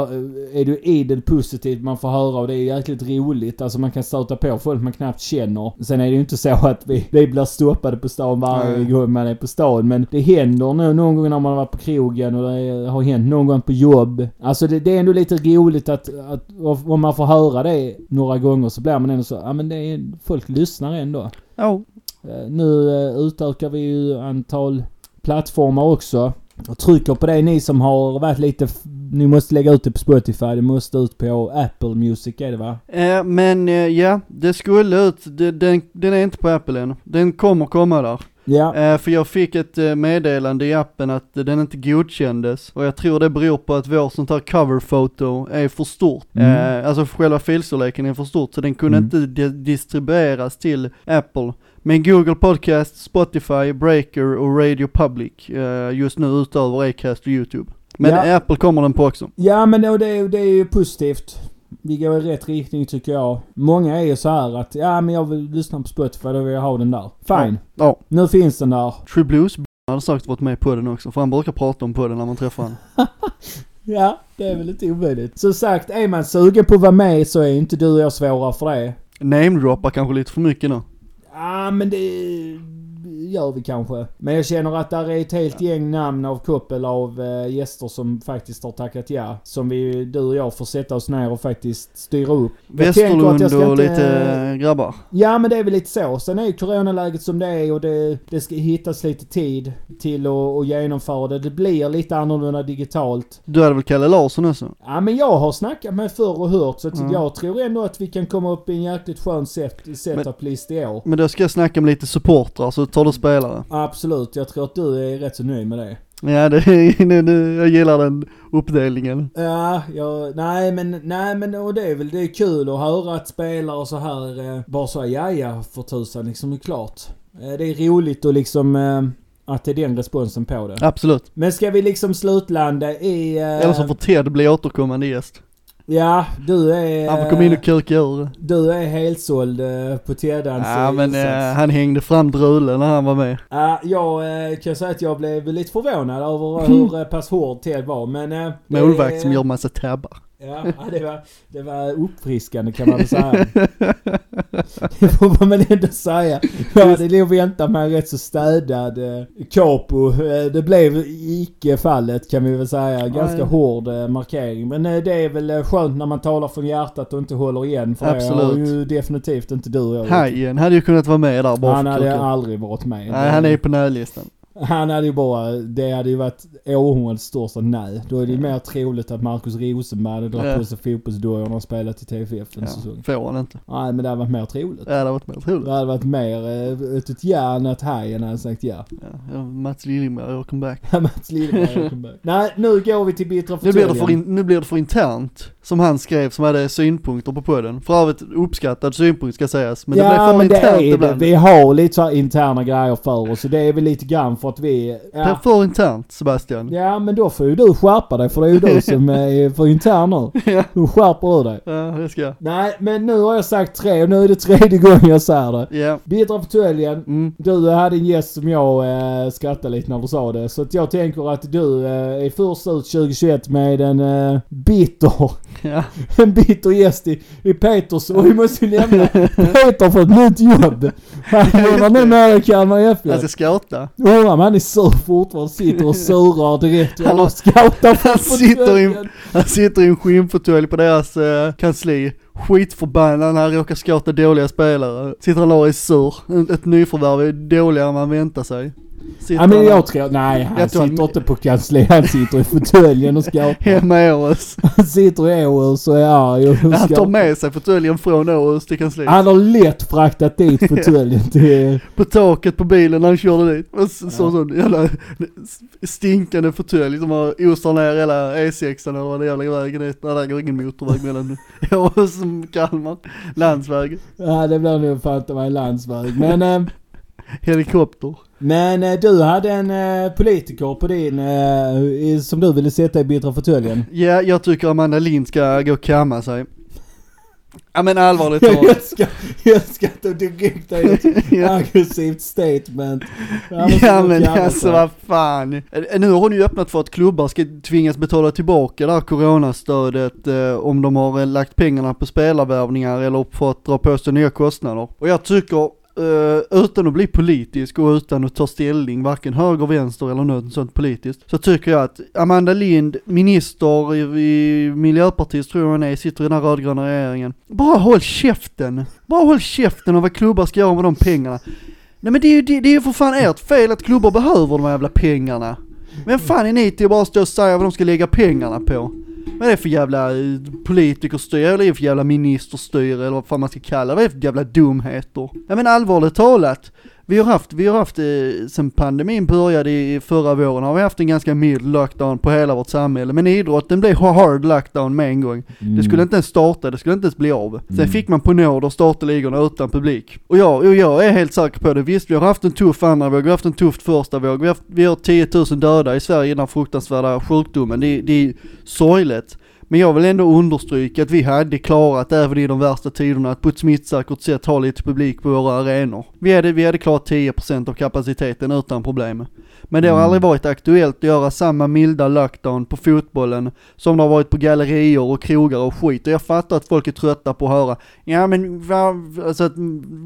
är du idel positivt man får höra och det är jäkligt roligt. Alltså man kan stöta på folk man knappt känner. Sen är det ju inte så att vi, vi blir stoppade på stan varje Nej. gång man är på stan. Men det händer nu någon gång när man har varit på krogen och det har hänt någon gång på jobb. Alltså det, det är ändå lite roligt att, att om man får höra det några gånger så blir man ändå så, ja men det är, folk lyssnar ändå. Ja. Eh, Nu eh, utökar vi ju antal plattformar också. Och trycker på det ni som har varit lite... Ni måste lägga ut det på Spotify. Det måste ut på Apple Music är det va? Eh, men eh, ja, det skulle ut, det, den, den är inte på Apple än. Den kommer komma där. Ja. Eh, för jag fick ett eh, meddelande i appen att eh, den inte godkändes och jag tror det beror på att vår sånt här coverfoto är för stort. Mm. Eh, alltså själva filstorleken är för stort så den kunde Mm. inte di- distribueras till Apple. Men Google Podcast, Spotify, Breaker och Radio Public eh, just nu utöver Acast och YouTube. Men Ja. Apple kommer den på också. Ja men det, är- det är ju positivt. Vi går i rätt riktning tycker jag. Många är ju så här att ja men jag vill lyssna på Spotify, då vill jag ha den där. Fine. Ja, Nu finns den där. True Blues hade sagt varit med på den också, för han brukar prata om på den när man träffar honom. Ja, det är väl inte omöjligt. Som sagt, är man sugen på att vara med så är inte du och jag svåra för det. Namedroppar kanske lite för mycket nu. Ja, men det gör vi kanske. Men jag känner att där är ett helt gäng namn av koppel av eh, gäster som faktiskt har tackat ja. Som vi, du och jag får sätta oss ner och faktiskt styra upp. Västerlund jag ska och inte- lite grabbar. Ja men det är väl lite så. Sen är ju coronaläget som det är och det, det ska hittas lite tid till att genomföra det. Det blir lite annorlunda digitalt. Du hade väl Kalle Larsson också? Ja men jag har snackat med förr och hört så att Mm. jag tror ändå att vi kan komma upp i en jäkligt skön set, setup-list i år. Men då ska jag snacka med lite supportrar så tar du spelare. Absolut, jag tror att du är rätt så nöjd med det. Ja, det, det, det, jag gillar den uppdelningen. Ja, jag, nej men, nej men och det är väl, det är kul att höra att spelare så här eh, bara så ja ja för tusan liksom, är klart. Eh, det är roligt och liksom eh, att det är den responsen på det. Absolut. Men ska vi liksom slutlanda i... Eh, Eller så får Ted bli återkommande gäst. Ja, du är... Han komma in och kuka ur. Du är helsåld eh, på Teddans Ja eh, men eh, han hängde fram drulen när han var med. Ja, jag eh, kan säga att jag blev lite förvånad över hur eh, pass hård Ted var men... eh, Målvakt som gör massa tabbar. Ja, det var, det var uppfriskande kan man väl säga. Det får man väl ändå säga. Jag hade nog väntat mig en rätt så städad eh, capo. Eh, det blev icke fallet kan vi väl säga. Ganska Nej. hård eh, markering. Men det är väl skönt när man talar från hjärtat och inte håller igen. För det har Absolut. ju definitivt inte du och jag. Hajen hade ju kunnat vara med där bara Han hade aldrig varit med. Nej han är på nödlistan. Han hade ju bara, det hade ju varit århundradets största nej. Då är det ju mer troligt att Marcus Rosenberg hade dragit Ja. på sig fotbollsdojorna och spelat i TFF en Ja, säsong. får han inte. Nej men det hade varit mer troligt. Ja det hade varit mer troligt. Det hade varit mer eh, ett, ett ja än ett hej än hade sagt ja. Ja, Mats Liljenberg, welcome back. Mats Liljeberg kom back. Nej nu går vi till bittra Nu blir, det för in, nu blir det för internt, som han skrev som hade synpunkter på podden. För övrigt uppskattad synpunkt ska sägas, men det blev ja för men det internt är det. ibland. Vi har lite så interna grejer för oss. Så det är väl lite grann för att vi... Det är Ja, för internt Sebastian. ja men då får ju du skärpa dig för det är ju du som är för intern nu. Ja. Hur skärper du dig? Ja, det ska jag. Nej men nu har jag sagt tre och nu är det tredje gången jag säger det. Ja. Bittra fåtöljen. Mm. Du hade en gäst som jag eh, skrattade lite när du sa det. Så att jag tänker att du eh, är först ut 2021 med en eh, bitter, Ja. en bitter gäst i, i Peters. Och vi måste ju nämna, Peter fått ett nytt jobb. Han jobbar nu med Kalmar Han FF. ska scouta. Undrar om han är sur fortfarande, sitter och surar direkt. Han har scoutat Han sitter i, han sitter i en skinnfåtölj på deras eh, kansli. Skitförbannad när han råkar scouta dåliga spelare. Sitter han där och är sur. Ett nyförvärv är dåligare än man väntar sig. Sitter Ja men jag tror, nej han Jag tror han- sitter inte på kansli. Han sitter i fåtöljen och scoutar. hemma i Åhus. Han sitter i Åhus och är arg och Han tar med sig fåtöljen från Åhus till kansliet. Han har lätt fraktat dit fåtöljen till... På taket på bilen när han körde dit. Och så, så, Ja. sån jävla stinkande fåtölj som har osar ner hela E6 eller vad det jävla vägen är. Nej, där går ingen motorväg mellan Åhus och Kalmar. Landsväg. Ja det blir nog fan inte mig landsväg. Men, eh, Helikopter. Men eh, du hade en eh, politiker på din, eh, som du ville sätta i bittra fåtöljen. Ja, jag tycker Amanda Lind ska gå och kamma sig. Ja men allvarligt Jag talat. älskar, jag älskar att du direkt är ett aggressivt statement. Ja men alltså vad fan. Nu har hon ju öppnat för att klubbar ska tvingas betala tillbaka det här coronastödet eh, om de har lagt pengarna på spelarvärvningar eller för att dra på sig nya kostnader. Och jag tycker, Eh, utan att bli politisk och utan att ta ställning, varken höger, vänster eller något sånt politiskt, så tycker jag att Amanda Lind, minister i, i Miljöpartiet tror jag hon är, sitter i den här rödgröna regeringen. Bara håll käften! Bara håll käften om vad klubbar ska göra med de pengarna. Nej men det är ju det, det är ju för fan ert fel att klubbar behöver de här jävla pengarna. Vem fan är ni till att bara stå och säga vad de ska lägga pengarna på? Vad är det för jävla eh, politikerstyre, eller är det för jävla ministerstyre eller vad fan man ska kalla det? Vad är det för jävla dumheter? Ja men allvarligt talat, vi har haft, vi har haft, eh, sen pandemin började i förra våren har vi haft en ganska mild lockdown på hela vårt samhälle. Men idrotten blev hard lockdown med en gång. Det skulle inte ens starta, det skulle inte ens bli av. Sen fick man på nåder starta ligorna utan publik. Och jag, och jag är helt säker på det. Visst, vi har haft en tuff andra våg, vi har haft en tuff första våg, vi har, haft, vi har 10 000 döda i Sverige i den här fruktansvärda sjukdomen. Det, det är sorgligt. Men jag vill ändå understryka att vi hade klarat även i de värsta tiderna att på ett smittsäkert sätt ha lite publik på våra arenor. Vi hade, vi hade klarat 10% av kapaciteten utan problem. Men det har aldrig varit aktuellt att göra samma milda lockdown på fotbollen som det har varit på gallerior och krogar och skit. Och jag fattar att folk är trötta på att höra, ja men va, alltså att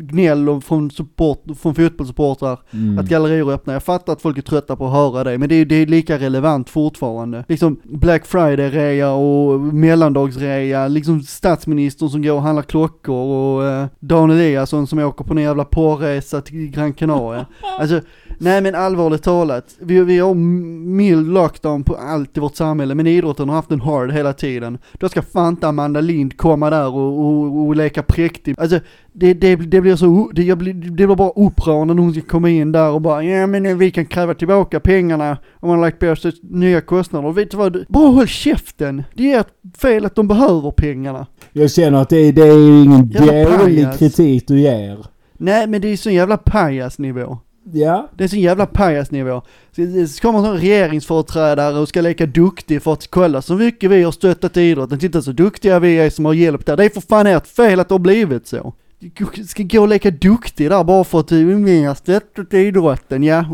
gnäll och från, support, från fotbollssupportrar Mm. att gallerior är öppna. Jag fattar att folk är trötta på att höra det, men det är, det är lika relevant fortfarande. Liksom Black Friday-rea och mellandagsrea, liksom statsministern som går och handlar klockor och eh, Dan Eliasson som åker på en jävla porresa till Gran Canaria. Alltså, nej men allvarligt talat, vi, vi har mild lockdown på allt i vårt samhälle, men idrotten har haft en hard hela tiden. Då ska fan inte Amanda Lind komma där och, och, och leka präktig. Alltså, det, det, det blir så, det, jag blir, det blir bara upprörande när hon ska komma in där och bara ja men vi kan kräva tillbaka pengarna om man har lagt på sig nya kostnader. Och vet du vad, bara håll käften! Det är fel att de behöver pengarna. Jag känner att det, är- det är ju ingen Jävla dålig pajas. kritik du ger. Nej men det är sån jävla pajasnivå. Ja. Det är sån jävla pajasnivå. Så så kommer en regeringsföreträdare och ska leka duktig för att kolla så mycket vi har stöttat idrotten. Titta så duktiga vi är som har hjälpt där. Det är för fan ert fel att det har blivit så. Du ska gå och leka duktig där bara för att vi har stöttat idrotten, ja.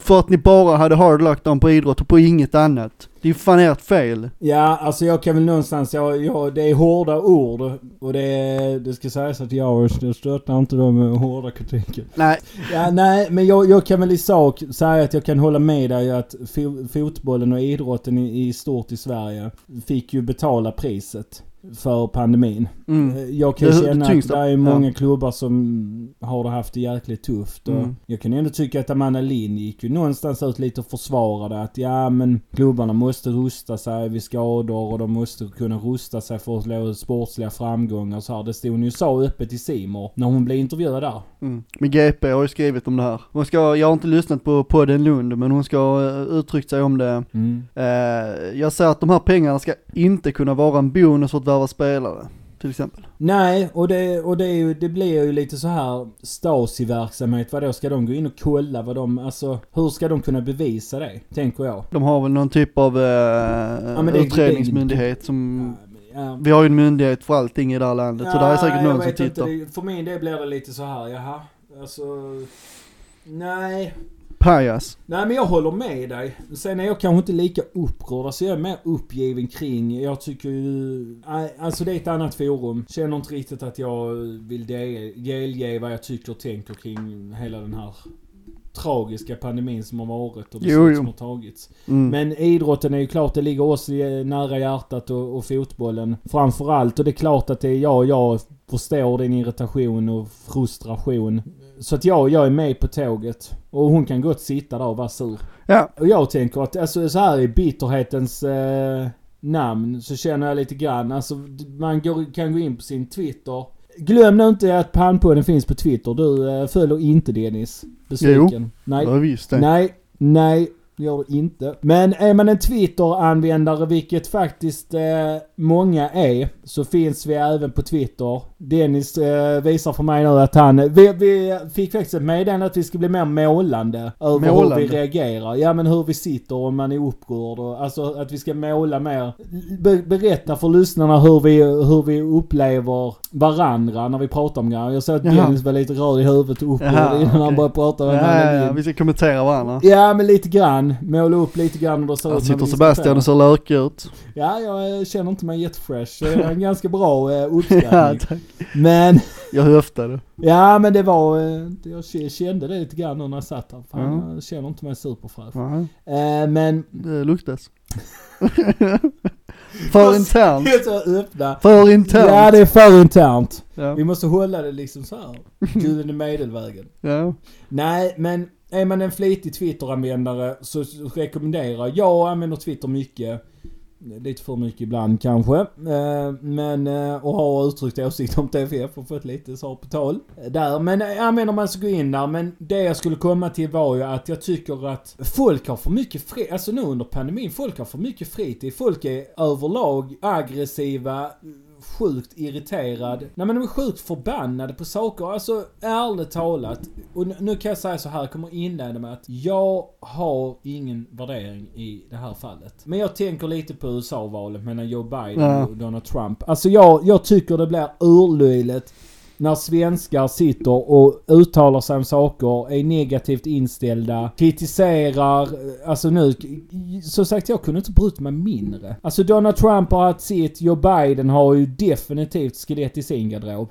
För att ni bara hade hard lockdown på idrott och på inget annat. Det är ju fan ert fel. Ja, alltså jag kan väl någonstans, jag, jag, det är hårda ord och det, det ska sägas att jag, jag stöttar inte de hårda kritiken. Nej, Ja, nej, men jag, jag kan väl i sak säga att jag kan hålla med dig att fo, fotbollen och idrotten i, i stort i Sverige fick ju betala priset för pandemin. mm. Jag kan Det är känna det att det är Ja. många klubbar som har det haft det jäkligt tufft. Mm. Jag kan ändå tycka att Amanda Lind gick ju någonstans ut lite och försvarade att ja men klubbarna måste rusta sig vid skador och de måste kunna rusta sig för att nå sportsliga framgångar och så här. Det stod hon ju sa öppet i Simor när hon blev intervjuad där. Mm. Men GP har ju skrivit om det här. Hon ska, jag har inte lyssnat på podden Lund, men hon ska ha eh, uttryckt sig om det. Eh, jag säger att de här pengarna ska inte kunna vara en bonus för värva spelare, till exempel. Nej, och det, och det, är ju, det blir ju lite så här Stasi-verksamhet. Vadå, ska de gå in och kolla vad de, alltså hur ska de kunna bevisa det? Tänker jag. De har väl någon typ av eh, det- utredningsmyndighet som... Ja, Vi har ju en myndighet för allting i det här landet, så det är säkert någon som inte, tittar. det, för min del blir det lite så här, jaha. Alltså... Nej. Pajas. Nej men jag håller med dig. Sen är jag kanske inte lika upprörd. Alltså jag är mer uppgiven kring. Jag tycker ju... Alltså det är ett annat forum. Känner inte riktigt att jag vill del- delge vad jag tycker och tänker kring hela den här tragiska pandemin som har varit och beslut Jo, jo. som har tagits. Mm. Men idrotten är ju klart, det ligger oss nära hjärtat och, och fotbollen framförallt. Och det är klart att det är jag, jag förstår din irritation och frustration. Så att jag, jag är med på tåget. Och hon kan gott sitta där och vara sur. Ja, Och jag tänker att alltså så här i bitterhetens eh, namn så känner jag lite grann, alltså man går, kan gå in på sin Twitter. Glöm nu inte att pannpodden finns på Twitter. Du eh, följer inte Dennis. Besviken. Nej. ja visst det. Nej, nej, gör det inte. Men är man en Twitter-användare, vilket faktiskt eh, många är, så finns vi även på Twitter. Dennis eh, visar för mig nu att han... Vi, vi fick faktiskt ett meddelande att vi ska bli mer målande över Målande? hur vi reagerar. Ja men hur vi sitter om man är upprörd och alltså att vi ska måla mer. Be, berätta för lyssnarna hur vi, hur vi upplever varandra när vi pratar om grejer. Jag såg att Jaha. Dennis var lite röd i huvudet och upprörd Jaha, innan han okej. började prata Ja, ja, ja, vi ska kommentera varandra. Ja, men lite grann. Måla upp lite grann hur det ser ut sitter Sebastian och ser lökig ut. Ja, jag känner inte mig jättefresh. Det är en ganska bra eh, uppskattning. men, jag höftade. ja men det var... eh, Jag kände det lite grann när jag satt här. Fan, Ja. jag känner inte mig superfräsch. Eh, men, det luktas. För internt. Öppna. För internt. Ja, det är för internt. Ja. Vi måste hålla det liksom så här. Gyllene medelvägen. ja. Nej, men är man en flitig Twitter-användare så så rekommenderar jag använder Twitter mycket. Lite för mycket ibland kanske. Eh, men, eh, och har uttryckt åsikter om TFF och fått lite svar på tal. Där. Men eh, jag använder man ska gå in där. Men det jag skulle komma till var ju att jag tycker att folk har för mycket fri, alltså nu under pandemin, folk har för mycket fritid. Folk är överlag aggressiva, sjukt irriterad. Nej men de är sjukt förbannade på saker. Alltså ärligt talat. Och nu, kan jag säga så här, jag kommer inleda med att jag har ingen värdering i det här fallet. Men jag tänker lite på USA-valet mellan Joe Biden och Donald Trump. Alltså jag, jag tycker det blir urlöjligt när svenskar sitter och uttalar sig om saker, är negativt inställda, kritiserar, alltså nu, som sagt jag kunde inte bryta mig mindre. Alltså Donald Trump har haft sitt, Joe Biden har ju definitivt skelett i sin garderob.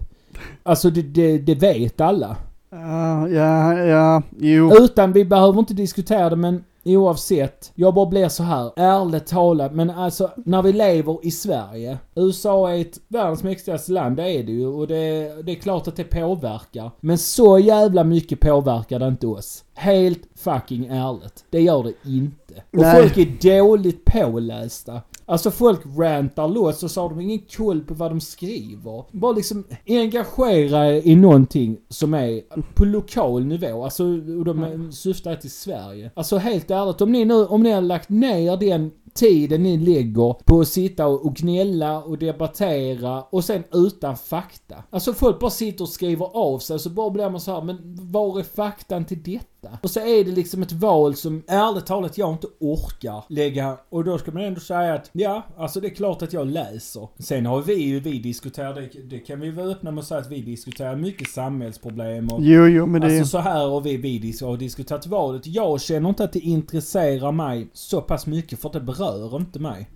Alltså det, det, det vet alla. Ja, ja, ja, jo. Utan, vi behöver inte diskutera det men oavsett. Jag bara blir så här, ärligt talat. Men alltså, när vi lever i Sverige. USA är ett världens mäktigaste land, det är det ju. Och det, det är klart att det påverkar. Men så jävla mycket påverkar det inte oss. Helt fucking ärligt. Det gör det inte. Och Nej. folk är dåligt pålästa. Alltså folk rantar loss och så har de ingen koll på vad de skriver. Bara liksom engagera er i någonting som är på lokal nivå. Alltså, och de syftar till Sverige. Alltså helt ärligt, om ni nu, om ni har lagt ner den tiden ni lägger på att sitta och gnälla och debattera och sen utan fakta. Alltså folk bara sitter och skriver av sig så bara blir man så här, men var är faktan till detta? Och så är det liksom ett val som ärligt talat jag inte orkar lägga och då ska man ändå säga att ja, alltså det är klart att jag läser. Sen har vi ju, vi diskuterar, det, det kan vi vara öppna med att säga att vi diskuterar mycket samhällsproblem och Jo, jo, men det Alltså så här och vi, vi har diskuterat valet. Jag känner inte att det intresserar mig så pass mycket för att det berör inte mig.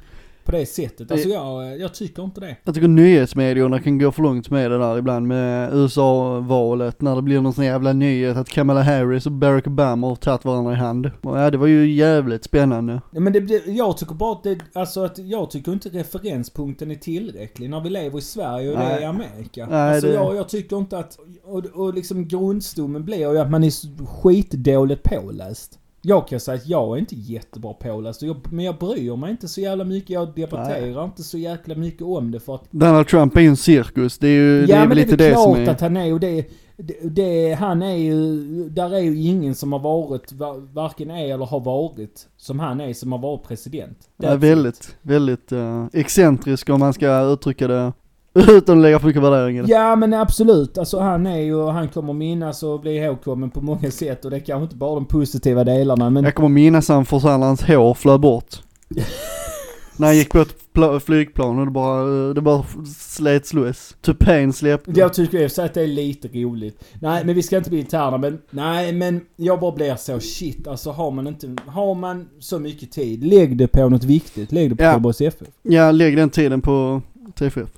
På det sättet. Alltså jag, jag tycker inte det. Jag tycker nyhetsmedierna kan gå för långt med det där ibland med USA-valet när det blir någon sån jävla nyhet att Kamala Harris och Barack Obama har tagit varandra i hand. Och ja, det var ju jävligt spännande. Nej, Men det, jag tycker bara att det, alltså att jag tycker inte referenspunkten är tillräcklig när vi lever i Sverige och det är i Nej. Amerika. Nej, alltså det- jag, jag tycker inte att, och, och liksom grundstommen blir ju att man är skitdåligt påläst. Jag kan säga att jag är inte jättebra påläst, jag, men jag bryr mig inte så jävla mycket. Jag debatterar inte så jäkla mycket om det för att Donald Trump är ju en cirkus, det är ju det Ja är men väl det är lite det klart är... att han är och det, det, det, han är ju, där är ju ingen som har varit, va- varken är eller har varit, som han är som har varit president. That's it. väldigt, väldigt uh, excentrisk om man ska uttrycka det utan att lägga för mycket värdering. Ja men absolut, alltså han är ju, han kommer minnas och bli ihågkommen på många sätt och det är kanske inte bara de positiva delarna men Jag kommer minnas han för när hans hår flög bort. när han gick på ett pla- flygplan och det bara, eh, det bara slets loss. Tupén släppte. jag tycker i att det är lite roligt. Nej men vi ska inte bli interna men, nej men jag bara blir så shit alltså har man inte, har man så mycket tid, lägg det på något viktigt, lägg det på Ja. FF. Ja, lägg den tiden på TFF.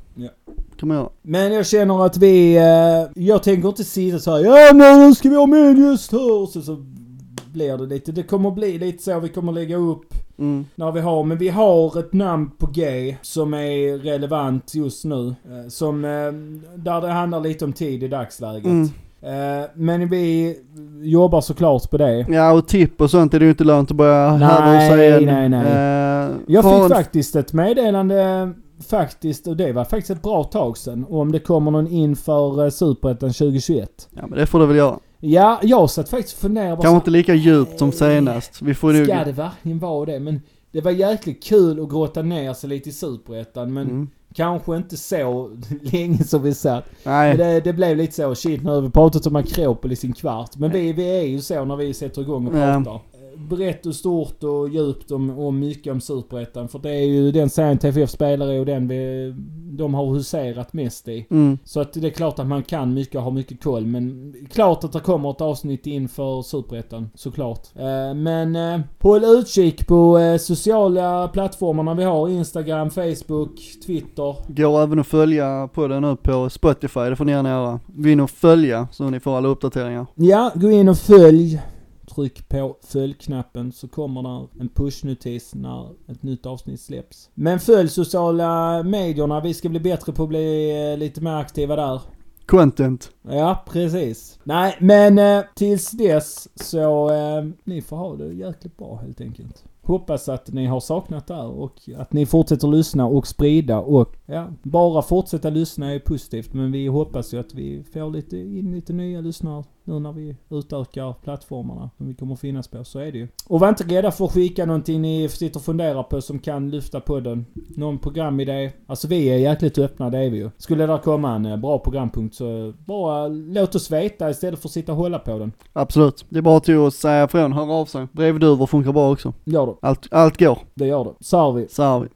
Kan man göra. Men jag känner att vi, eh, jag tänker inte sitta så här, ja men nu ska vi ha med en gäst här. Och så, så blir det lite, det kommer bli lite så vi kommer lägga upp Mm. när vi har, men vi har ett namn på G som är relevant just nu. Eh, som, eh, där det handlar lite om tid i dagsläget. Mm. Men vi jobbar såklart på det. Ja och tipp och sånt är det ju inte lönt att börja Nej, härda och säga. än. nej, nej. Eh, Jag fick faktiskt ett meddelande faktiskt, och det var faktiskt ett bra tag sedan, om det kommer någon inför uh, Superettan 2021. Ja men det får du väl göra. Ja, jag satt faktiskt och funderade Kanske inte lika djupt som senast. Vi får nog... Ska det verkligen vara det? Men det var jäkligt kul att grotta ner sig lite i Superettan, men Mm. kanske inte så länge som vi satt. Men Nej. det, det blev lite så, shit nu har vi pratat om Akropolis i en kvart. Men vi, vi är ju så när vi sätter igång och pratar. Brett och stort och djupt om, om mycket om Superettan. För det är ju den serien TFF spelar i och den vi, de har huserat mest i. Mm. Så att det är klart att man kan mycket och har mycket koll. Men klart att det kommer ett avsnitt inför Superettan. Såklart. Eh, men eh, håll utkik på eh, sociala plattformarna vi har. Instagram, Facebook, Twitter. Går även att följa på den nu på Spotify, det får ni gärna göra. Gå in och följa så ni får alla uppdateringar. Ja, gå in och följ Tryck på följknappen så kommer där en pushnotis när ett nytt avsnitt släpps. Men följ sociala medierna. Vi ska bli bättre på att bli eh, lite mer aktiva där. Content. Ja, precis. Nej, men eh, tills dess så eh, ni får ha det jäkligt bra helt enkelt. Hoppas att ni har saknat det här och att ni fortsätter lyssna och sprida och ja, bara fortsätta lyssna är positivt men vi hoppas ju att vi får lite in lite nya lyssnare nu när vi utökar plattformarna som vi kommer finnas på. Så är det ju. Och var inte rädda för att skicka någonting ni sitter och funderar på som kan lyfta podden. Någon programidé. Alltså vi är jäkligt öppna, det är vi ju. Skulle det komma en eh, bra programpunkt så bara låt oss veta istället för att sitta och hålla på den. Absolut. Det är bara till att säga ifrån, höra av sig. Brevduvor funkar bra också. Gör det. Allt, allt går. Det gör det. Så har vi. Så har vi.